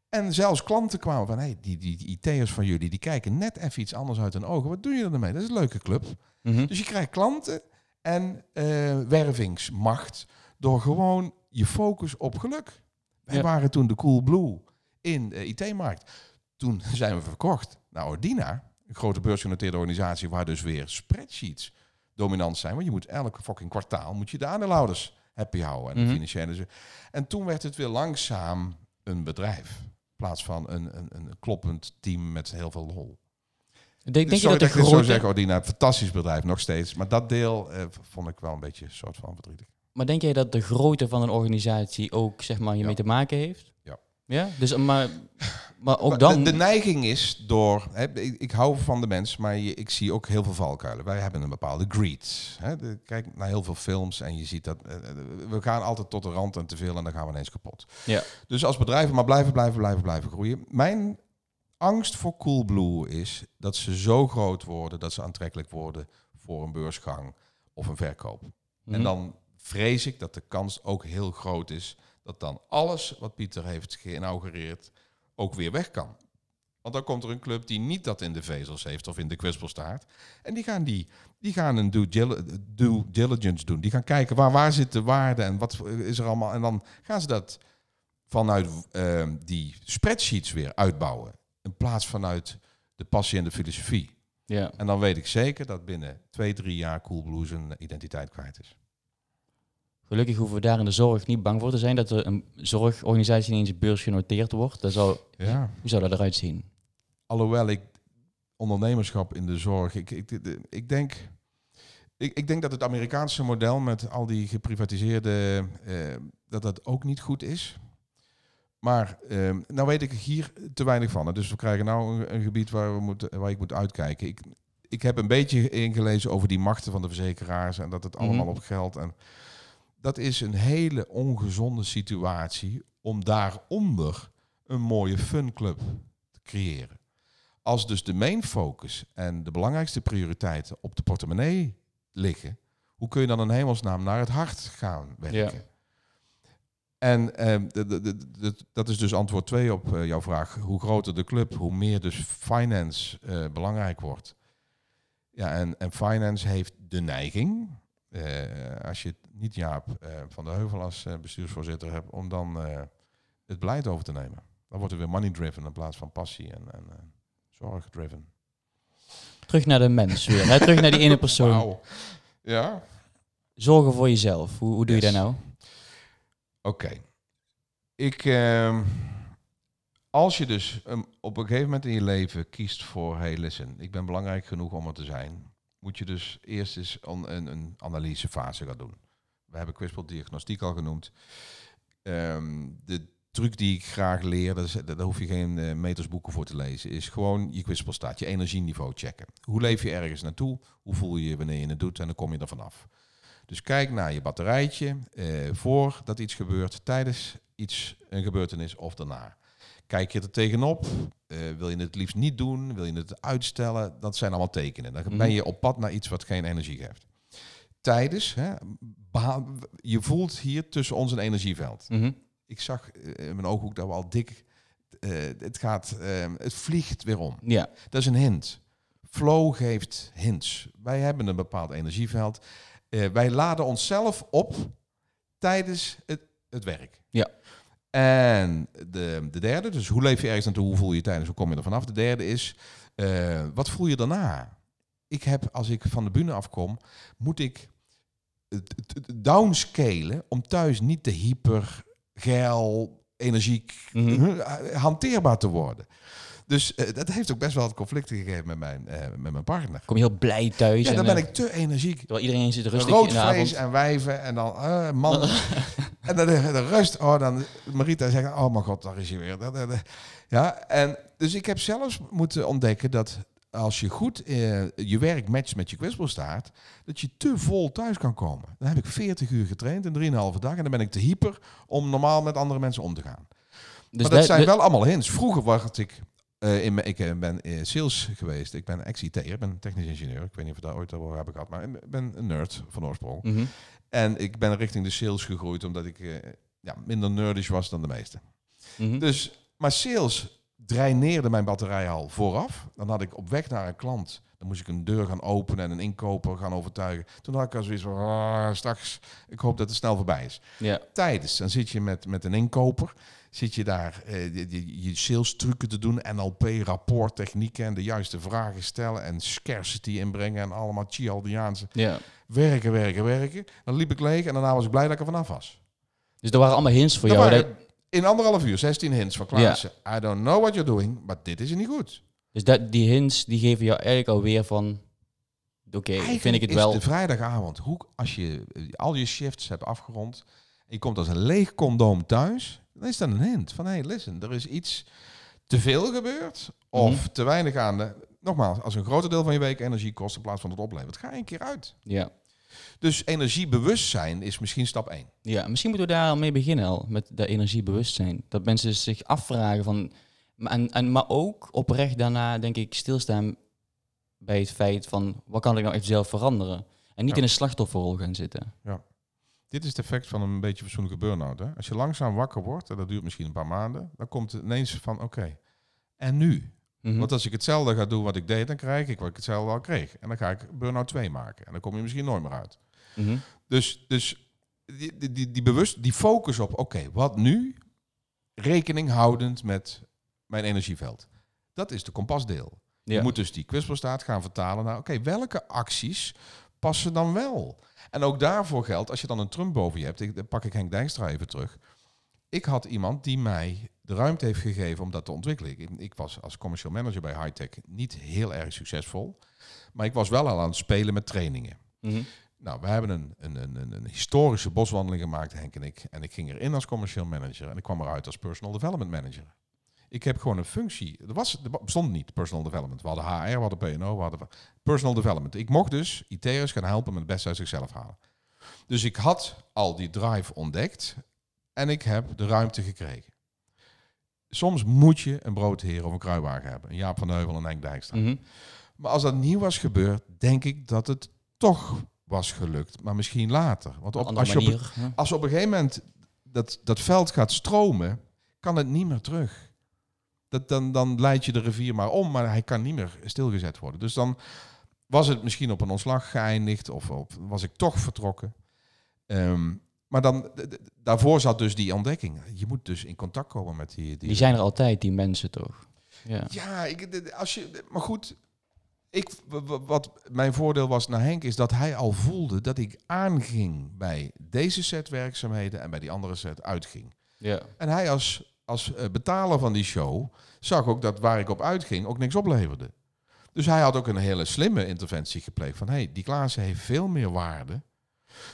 En zelfs klanten kwamen van, hey, die, die, die IT'ers van jullie, die kijken net even iets anders uit hun ogen. Wat doen jullie ermee? Dat is een leuke club. Mhm. Dus je krijgt klanten en eh, wervingsmacht door gewoon je focus op geluk. Wij Ja. waren toen de Cool Blue in de IT-markt. Toen <laughs> zijn we verkocht naar Ordina, een grote beursgenoteerde organisatie waar dus weer spreadsheets dominant zijn. Want je moet elke fucking kwartaal moet je de aandeelhouders happy houden en de financiële. En toen werd het weer langzaam een bedrijf. In plaats van een, een, een kloppend team met heel veel lol. Denk, denk je dat ik zo grote... zeg, Ordina. Fantastisch bedrijf nog steeds. Maar dat deel eh, vond ik wel een beetje een soort van verdrietig. Maar denk jij dat de grootte van een organisatie ook zeg maar hiermee Ja. te maken heeft? Ja. Dus, maar, maar ook dan... De, de neiging is door... Hè, ik, ik hou van de mens, maar je, ik zie ook heel veel valkuilen. Wij hebben een bepaalde greed. Hè. De- kijk naar heel veel films en je ziet dat... eh, eh, we gaan altijd tot de rand en te veel en dan gaan we ineens kapot. Ja. Dus als bedrijven maar blijven, blijven, blijven, blijven groeien. Mijn angst voor Coolblue is dat ze zo groot worden... dat ze aantrekkelijk worden voor een beursgang of een verkoop. Mhm. En dan vrees ik dat de kans ook heel groot is dat dan alles wat Pieter heeft geïnaugureerd ook weer weg kan. Want dan komt er een club die niet dat in de vezels heeft of in de kwispelstaart. En die gaan, die, die gaan een due, dili- due diligence doen. Die gaan kijken waar, waar zit de waarde en wat is er allemaal. En dan gaan ze dat vanuit eh, die spreadsheets weer uitbouwen. In plaats vanuit de passie en de filosofie. ja. En dan weet ik zeker dat binnen twee, drie jaar Coolblue zijn identiteit kwijt is. Gelukkig hoeven we daar in de zorg niet bang voor te zijn dat er een zorgorganisatie ineens beursgenoteerd wordt. Dat zou, Ja. hoe zou dat eruit zien? Alhoewel ik ondernemerschap in de zorg, ik, ik, ik, denk, ik, ik denk dat het Amerikaanse model met al die geprivatiseerde, eh, dat dat ook niet goed is. Maar eh, nou weet ik hier te weinig van. hè. Dus we krijgen nou een, een gebied waar, we moeten, waar ik moet uitkijken. Ik, ik heb een beetje ingelezen over die machten van de verzekeraars en dat het allemaal Mhm. op geld. En dat is een hele ongezonde situatie om daaronder een mooie funclub te creëren. Als dus de main focus en de belangrijkste prioriteiten op de portemonnee liggen, hoe kun je dan in hemelsnaam naar het hart gaan werken? En ehm, dat is dus antwoord 2 op eh, jouw vraag. Hoe groter de club, hoe meer dus finance eh, belangrijk wordt. Ja, en, en finance heeft de neiging, als je niet Jaap eh, van de Heuvel als eh, bestuursvoorzitter hebt, om dan eh, het beleid over te nemen. Dan wordt er weer money driven in plaats van passie en, en eh, zorg driven. Terug naar de mens weer. Hè? Terug naar die ene persoon. Ja, Zorgen voor jezelf. Hoe, hoe doe je dat nou? Oké. Ik, ehm, als je dus ehm, op een gegeven moment in je leven kiest voor, hey listen, ik ben belangrijk genoeg om er te zijn, moet je dus eerst eens een, een, analysefase gaan doen. We hebben kwispeldiagnostiek al genoemd. Ehm, de truc die ik graag leer, dat daar hoef je geen eh, metersboeken voor te lezen, is gewoon je kwispelstaat, je energieniveau checken. Hoe leef je ergens naartoe? Hoe voel je je wanneer je het doet? En dan kom je er vanaf. Dus kijk naar je batterijtje eh, voordat iets gebeurt, tijdens iets een gebeurtenis of daarna. Kijk je er tegenop? Eh, wil je het liefst niet doen? Wil je het uitstellen? Dat zijn allemaal tekenen. Dan ben je op pad naar iets wat geen energie geeft. Tijdens, hè, je voelt hier tussen ons een energieveld. Mhm. Ik zag eh, in mijn ooghoek dat we al dik, eh, het gaat, eh, het vliegt weer om. Ja. Dat is een hint. Flow geeft hints. Wij hebben een bepaald energieveld. Wij laden onszelf op tijdens het, het werk. En de, de derde, dus hoe leef je ergens naartoe, hoe voel je je tijdens, hoe kom je er vanaf? De derde is, eh, wat voel je daarna? Ik heb, als ik van de bühne afkom, moet ik downscalen om thuis niet te hyper, geil, energiek, Mhm. hanteerbaar te worden. Dus eh, dat heeft ook best wel wat conflicten gegeven met mijn, eh, met mijn partner. Kom je heel blij thuis. Ja, en, dan ben eh, ik te energiek. Terwijl iedereen zit rustig Rood in de vlees avond. en wijven en dan eh, man. <laughs> en dan de, de rust. Oh, dan Marita zegt, oh mijn god, daar is hij weer. Ja, en dus ik heb zelfs moeten ontdekken dat als je goed je werk matcht met je kwispelstaart, dat je te vol thuis kan komen. Dan heb ik 40 uur getraind in 3,5 dag en dan ben ik te hyper om normaal met andere mensen om te gaan. Dus maar dat zijn wel allemaal hints. Vroeger was ik, uh, in, ik uh, ben uh, sales geweest. Ik ben ex-IT'er, ik ben technisch ingenieur. Ik weet niet of ik daar ooit over heb gehad, maar ik ben een nerd van oorsprong. Mhm. En ik ben richting de sales gegroeid omdat ik ja, minder nerdish was dan de meesten. Mhm. Dus, maar sales draineerde mijn batterij al vooraf. Dan had ik op weg naar een klant, dan moest ik een deur gaan openen en een inkoper gaan overtuigen. Toen had ik al zoiets van, ah, straks, ik hoop dat het snel voorbij is. Ja. Tijdens, dan zit je met, met een inkoper, zit je daar eh, je, sales trucken te doen, NLP, rapporttechnieken en de juiste vragen stellen en scarcity inbrengen en allemaal Chialdiaanse. ja. Werken, werken, werken. Dan liep ik leeg en daarna was ik blij dat ik er vanaf was. Dus er waren allemaal hints voor Er jou. waren Dat, in anderhalf uur 16 hints van Klaassen. I don't know what you're doing, maar dit is niet goed. dus dat, die hints die geven jou eigenlijk alweer van... Oké, vind ik het is wel... de vrijdagavond, hoe, als je eh, al je shifts hebt afgerond... en je komt als een leeg condoom thuis... dan is dat een hint van... hé, hey, listen, er is iets te veel gebeurd... of Mhm. te weinig aan de... Nogmaals, als een groter deel van je week energie kost... in plaats van het oplevert, ga een keer uit. Ja. Dus energiebewustzijn is misschien stap 1. ja, misschien moeten we daar al mee beginnen al. Met dat energiebewustzijn. Dat mensen zich afvragen van... maar- En, en, maar ook oprecht daarna, denk ik, stilstaan bij het feit van... wat kan ik nou echt zelf veranderen? En niet Ja. in een slachtofferrol gaan zitten. Dit is het effect van een beetje fatsoenlijke burn-out. Hè? Als je langzaam wakker wordt, en dat duurt misschien een paar maanden... dan komt het ineens van, oké, en nu? Mhm. Want als ik hetzelfde ga doen wat ik deed, dan krijg ik wat ik hetzelfde al kreeg. En dan ga ik burn-out 2 maken. En dan kom je misschien nooit meer uit. Mhm. Dus, dus die, die, die, die, bewust, die focus op, oké, wat nu? Rekening houdend met mijn energieveld. Dat is de kompasdeel. Ja. Je moet dus die kwispelstaat gaan vertalen naar, oké, welke acties passen dan wel? En ook daarvoor geldt, als je dan een Trump boven je hebt, ik, dan pak ik Henk Dijkstra even terug. Ik had iemand die mij de ruimte heeft gegeven om dat te ontwikkelen. Ik, ik was als commercial manager bij Hightech niet heel erg succesvol, maar ik was wel al aan het spelen met trainingen. Mhm. Nou, we hebben een, een, een, een- historische boswandeling gemaakt, Henk en ik. En ik ging erin als commercial manager en ik kwam eruit als personal development manager. Ik heb gewoon een functie. Er, was, er bestond niet personal development. We hadden HR, we hadden PNO, we hadden personal development. Ik mocht dus IT'ers gaan helpen met het beste uit zichzelf halen. Dus ik had al die drive ontdekt en ik heb de ruimte gekregen. Soms moet je een broodheer of een kruiwagen hebben. Een Jaap van Heuvel en Henk Dijkstra. Mhm. Maar als dat niet was gebeurd, denk ik dat het toch was gelukt. Maar misschien later. Want Op als, je op, als op een gegeven moment dat, dat veld gaat stromen, kan het niet meer terug. Dat, dan, dan leidt je de rivier maar om, maar hij kan niet meer stilgezet worden. Dus dan was het misschien op een ontslag geëindigd of op, was ik toch vertrokken. Ehm, maar dan, daarvoor zat dus die ontdekking. Je moet dus in contact komen met die... die Die zijn er altijd, die mensen toch? Ja. ja, ik, als je, maar goed. Ik, wat mijn voordeel was naar Henk is dat hij al voelde dat ik aanging bij deze set werkzaamheden en bij die andere set uitging. Ja. En hij als, als eh, betaler van die show zag ook dat waar ik op uitging ook niks opleverde. Dus hij had ook een hele slimme interventie gepleegd van hé, hey, die Klaassen heeft veel meer waarde.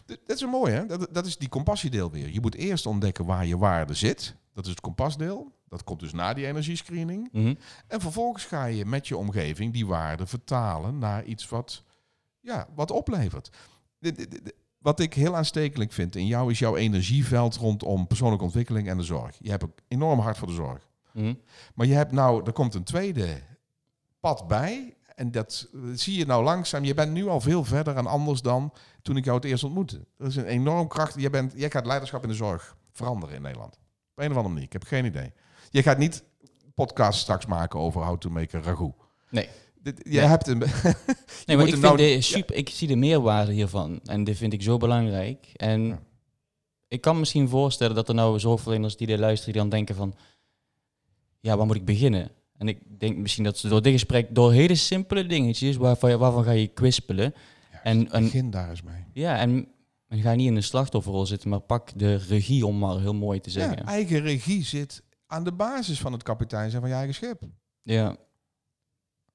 Dat is mooi hè, dat, dat is die compassiedeel weer. Je moet eerst ontdekken waar je waarde zit. Dat is het kompasdeel. Dat komt dus na die energiescreening. Mhm. En vervolgens ga je met je omgeving die waarde vertalen naar iets wat, ja, wat oplevert. De- de- de- Wat ik heel aanstekelijk vind in jou is jouw energieveld rondom persoonlijke ontwikkeling en de zorg. Je hebt een enorm hart voor de zorg. Mhm. Maar je hebt nou, er komt een tweede pad bij. En dat eh, zie je nou langzaam. Je bent nu al veel verder en anders dan toen ik jou het eerst ontmoette. Er is een enorm kracht. Jij, bent, jij gaat leiderschap in de zorg veranderen in Nederland. Op een of andere manier. Ik heb geen idee. Je gaat niet podcast straks maken over how to make a ragout. Nee. Dit, je hebt een. <laughs> Nee, maar ik, vind nou- de super, ik zie de meerwaarde hiervan. En dit vind ik zo belangrijk. En Ja. ik kan me misschien voorstellen dat er nou zorgverleners die dit luisteren, die dan denken van... Ja, waar moet ik beginnen? En ik denk misschien dat ze door dit gesprek, door hele simpele dingetjes, waarvan, waarvan ga je kwispelen. En, en, begin daar eens mee. ja, en, en ga niet in de slachtofferrol zitten, maar pak de regie, om maar heel mooi te Ja, zeggen. eigen regie zit aan de basis van het kapitein zijn van je eigen schip. Ja.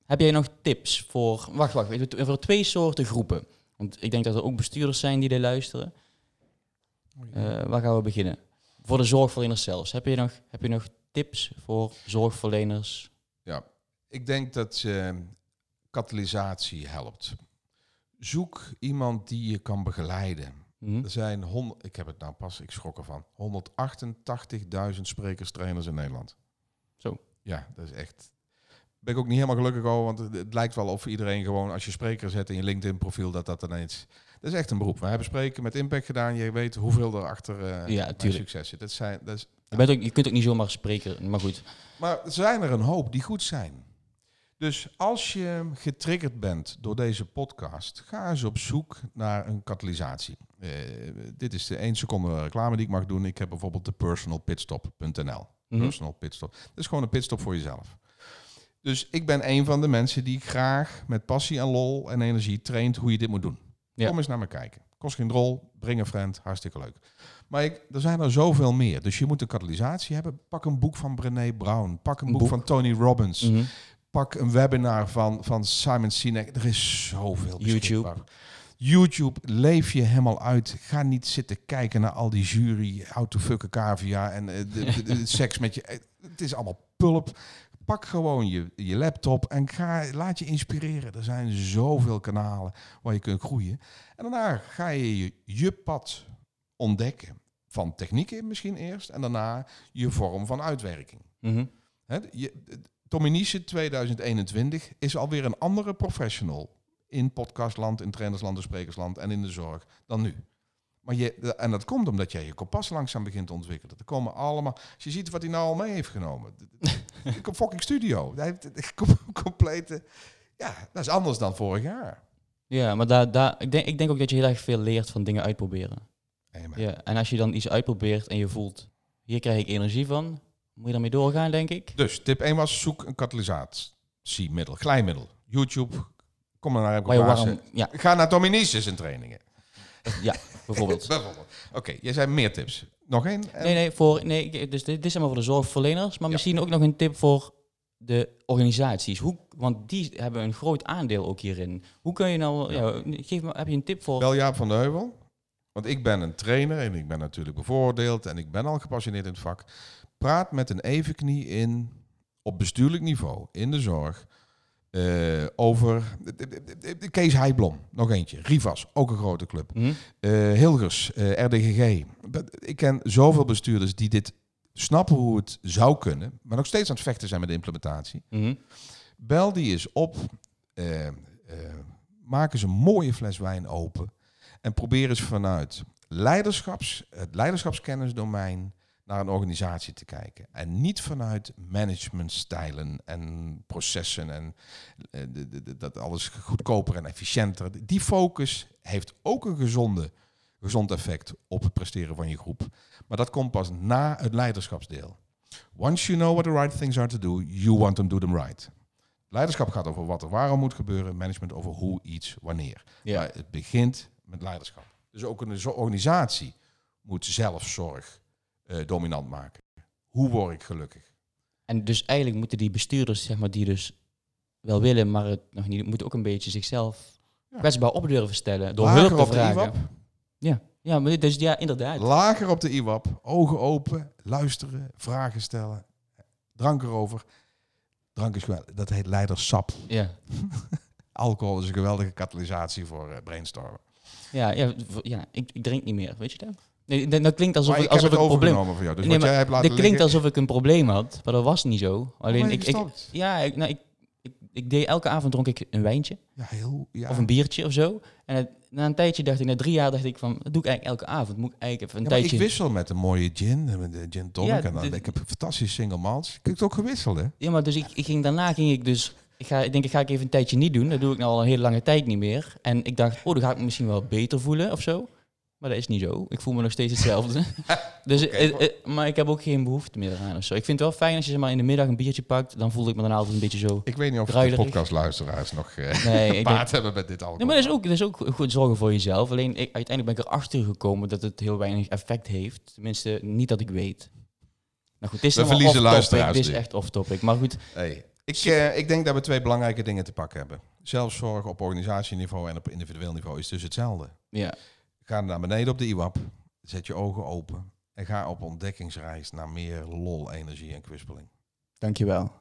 Heb jij nog tips voor... Wacht, wacht. Voor twee soorten groepen. Want ik denk dat er ook bestuurders zijn die dit luisteren. Eh, waar gaan we beginnen? Voor de zorgverleners zelfs. Heb je nog, heb je nog tips voor zorgverleners? Ik denk dat eh, katalysatie helpt. Zoek iemand die je kan begeleiden. Mhm. Er zijn, hond, ik heb het nou pas, ik schrok ervan, 188.000 sprekers, trainers in Nederland. Zo. Ja, dat is echt... Ben ik ook niet helemaal gelukkig over, want het, lijkt wel of iedereen gewoon, als je spreker zet in je LinkedIn-profiel, dat dat ineens... Dat is echt een beroep. We hebben spreken met impact gedaan. Je weet hoeveel er achter Ja, tuurlijk. succes zit. Dat zijn, dat is, Je, bent ook, je kunt ook niet zomaar spreken, maar goed. maar er zijn er een hoop die goed zijn. Dus als je getriggerd bent door deze podcast, ga eens op zoek naar een katalysatie. Eh, dit is de 1 seconde reclame die ik mag doen. Ik heb bijvoorbeeld de personalpitstop.nl. Mhm. Personal pitstop. Dat is gewoon een pitstop voor jezelf. Dus ik ben een van de mensen die graag met passie en lol en energie traint hoe je dit moet doen. Ja. Kom eens naar me kijken. Kost geen rol, breng een friend, hartstikke leuk. Maar ik, er zijn er zoveel meer. Dus je moet een katalysatie hebben. Pak een boek van Brené Brown. Pak een Een boek, boek. van Tony Robbins. Mhm. Pak een webinar van, van Simon Sinek. Er is zoveel YouTube. YouTube, leef je helemaal uit. Ga niet zitten kijken naar al die jury, how to cavia en eh, de, de- de <laughs> seks met je. eh, Het is allemaal pulp. Pak gewoon je, je laptop en ga, laat je inspireren. Er zijn zoveel kanalen waar je kunt groeien. En daarna ga je je, je pad ontdekken. Van technieken misschien eerst en daarna je vorm van uitwerking. Mhm. Hè, je, Tommy Niesen 2021 is alweer een andere professional in podcastland, in trainersland, in sprekersland en in de zorg dan nu. Maar je, en dat komt omdat jij je kompas langzaam begint te ontwikkelen. Er komen allemaal. Als je ziet wat hij nou al mee heeft genomen. Een <laughs> fucking studio. Hij heeft een com- <laughs> complete. Ja, dat is anders dan vorig jaar. Ja, maar daar, daar, ik, denk, ik denk ook dat je heel erg veel leert van dingen uitproberen. Amen. Ja, en als je dan iets uitprobeert en je voelt, hier krijg ik energie van, moet je daarmee doorgaan, denk ik. Dus tip 1 was zoek een katalysatiemiddel, glijmiddel. YouTube, kom maar naar ja, Ga naar Niesen in trainingen. ja, <laughs> bijvoorbeeld. <laughs> Bijvoorbeeld. Oké, jij zei meer tips. Nog één? Nee, nee, voor, nee dus dit, dit is allemaal voor de zorgverleners, maar Ja. misschien ook nog een tip voor de organisaties. Hoe, want die hebben een groot aandeel ook hierin. Hoe kun je nou, ja. geef me, heb je een tip voor? Wel Jaap van de Heuvel. Want ik ben een trainer en ik ben natuurlijk bevoordeeld en ik ben al gepassioneerd in het vak. Praat met een evenknie in, op bestuurlijk niveau, in de zorg, eh, over Kees Heijblom, nog eentje. Rivas, ook een grote club. Hm? Eh, Hilgers, eh, RDGG. Ik ken zoveel bestuurders die dit snappen hoe het zou kunnen, maar nog steeds aan het vechten zijn met de implementatie. Mhm. Bel die eens op. maak eens een mooie fles wijn open. En probeer eens vanuit leiderschaps, het leiderschapskennisdomein naar een organisatie te kijken. En niet vanuit managementstijlen en processen en eh, de- de- dat alles goedkoper en efficiënter. Die focus heeft ook een gezonde, gezond effect op het presteren van je groep. Maar dat komt pas na het leiderschapsdeel. Once you know what the right things are to do, you want them to do them right. Leiderschap gaat over wat er waarom moet gebeuren, management over hoe, iets, wanneer. Ja. Maar het begint met leiderschap. Dus ook een organisatie moet zelfzorg eh, dominant maken. Hoe word ik gelukkig? En dus eigenlijk moeten die bestuurders, zeg maar, die dus wel willen, maar het nog niet, moeten ook een beetje zichzelf Ja. kwetsbaar op durven stellen. Door Lager hulp te op de vragen. Ja, ja, maar dus ja, inderdaad. lager op de IWAP, ogen open, luisteren, vragen stellen, drank erover. Drank is geweldig, dat heet leidersap. Ja, <laughs> Alcohol is een geweldige katalysatie voor eh, brainstormen. ja, ja, ja ik, ik drink niet meer, weet je dat? Nee, dat dat klinkt alsof maar ik, alsof ik een probleem... van jou. Dus Nee, wat maar jij hebt laten Dit klinkt alsof ik een probleem had, maar dat was niet zo. Alleen ik, ik, ja, ik, nou, ik, ik, ik deed elke avond dronk ik een wijntje Ja, heel... Ja. of een biertje of zo. En het- na een tijdje dacht ik, na drie jaar dacht ik van, dat doe ik eigenlijk elke avond. Moet ik eigenlijk even een Ja, tijdje... ik wissel met een mooie gin, eh, met de gin tonic. En dan, dit- ik heb een fantastische single malts. Ik heb het ook gewisseld, hè? Ja, maar dus ik, ik ging daarna ging ik dus. Ik, ga, ik denk, ik ga ik even een tijdje niet doen. Dat doe ik nou al een hele lange tijd niet meer. En ik dacht, oh, dan ga ik me misschien wel beter voelen of zo. Maar dat is niet zo. Ik voel me nog steeds hetzelfde. <laughs> <laughs> dus, eh, eh, maar ik heb ook geen behoefte meer aan of zo. Ik vind het wel fijn als je zeg maar, in de middag een biertje pakt. Dan voel ik me dan altijd een beetje zo. Ik weet niet of de podcastluisteraars nog eh <laughs> Nee, ik denk, baat hebben met dit nee maar dat is, ook, dat is ook goed zorgen voor jezelf. Alleen ik, uiteindelijk ben ik erachter gekomen dat het heel weinig effect heeft. Tenminste, niet dat ik weet. Nou goed, het is We verliezen luisteraars Dit is echt off-topic. Maar goed, Hey, ik, eh, ik denk dat we twee belangrijke dingen te pakken hebben. Zelfzorg op organisatieniveau en op individueel niveau is dus hetzelfde. ja. Ga naar beneden op de IWAP, zet je ogen open en ga op ontdekkingsreis naar meer lol, energie en kwispeling. Dankjewel.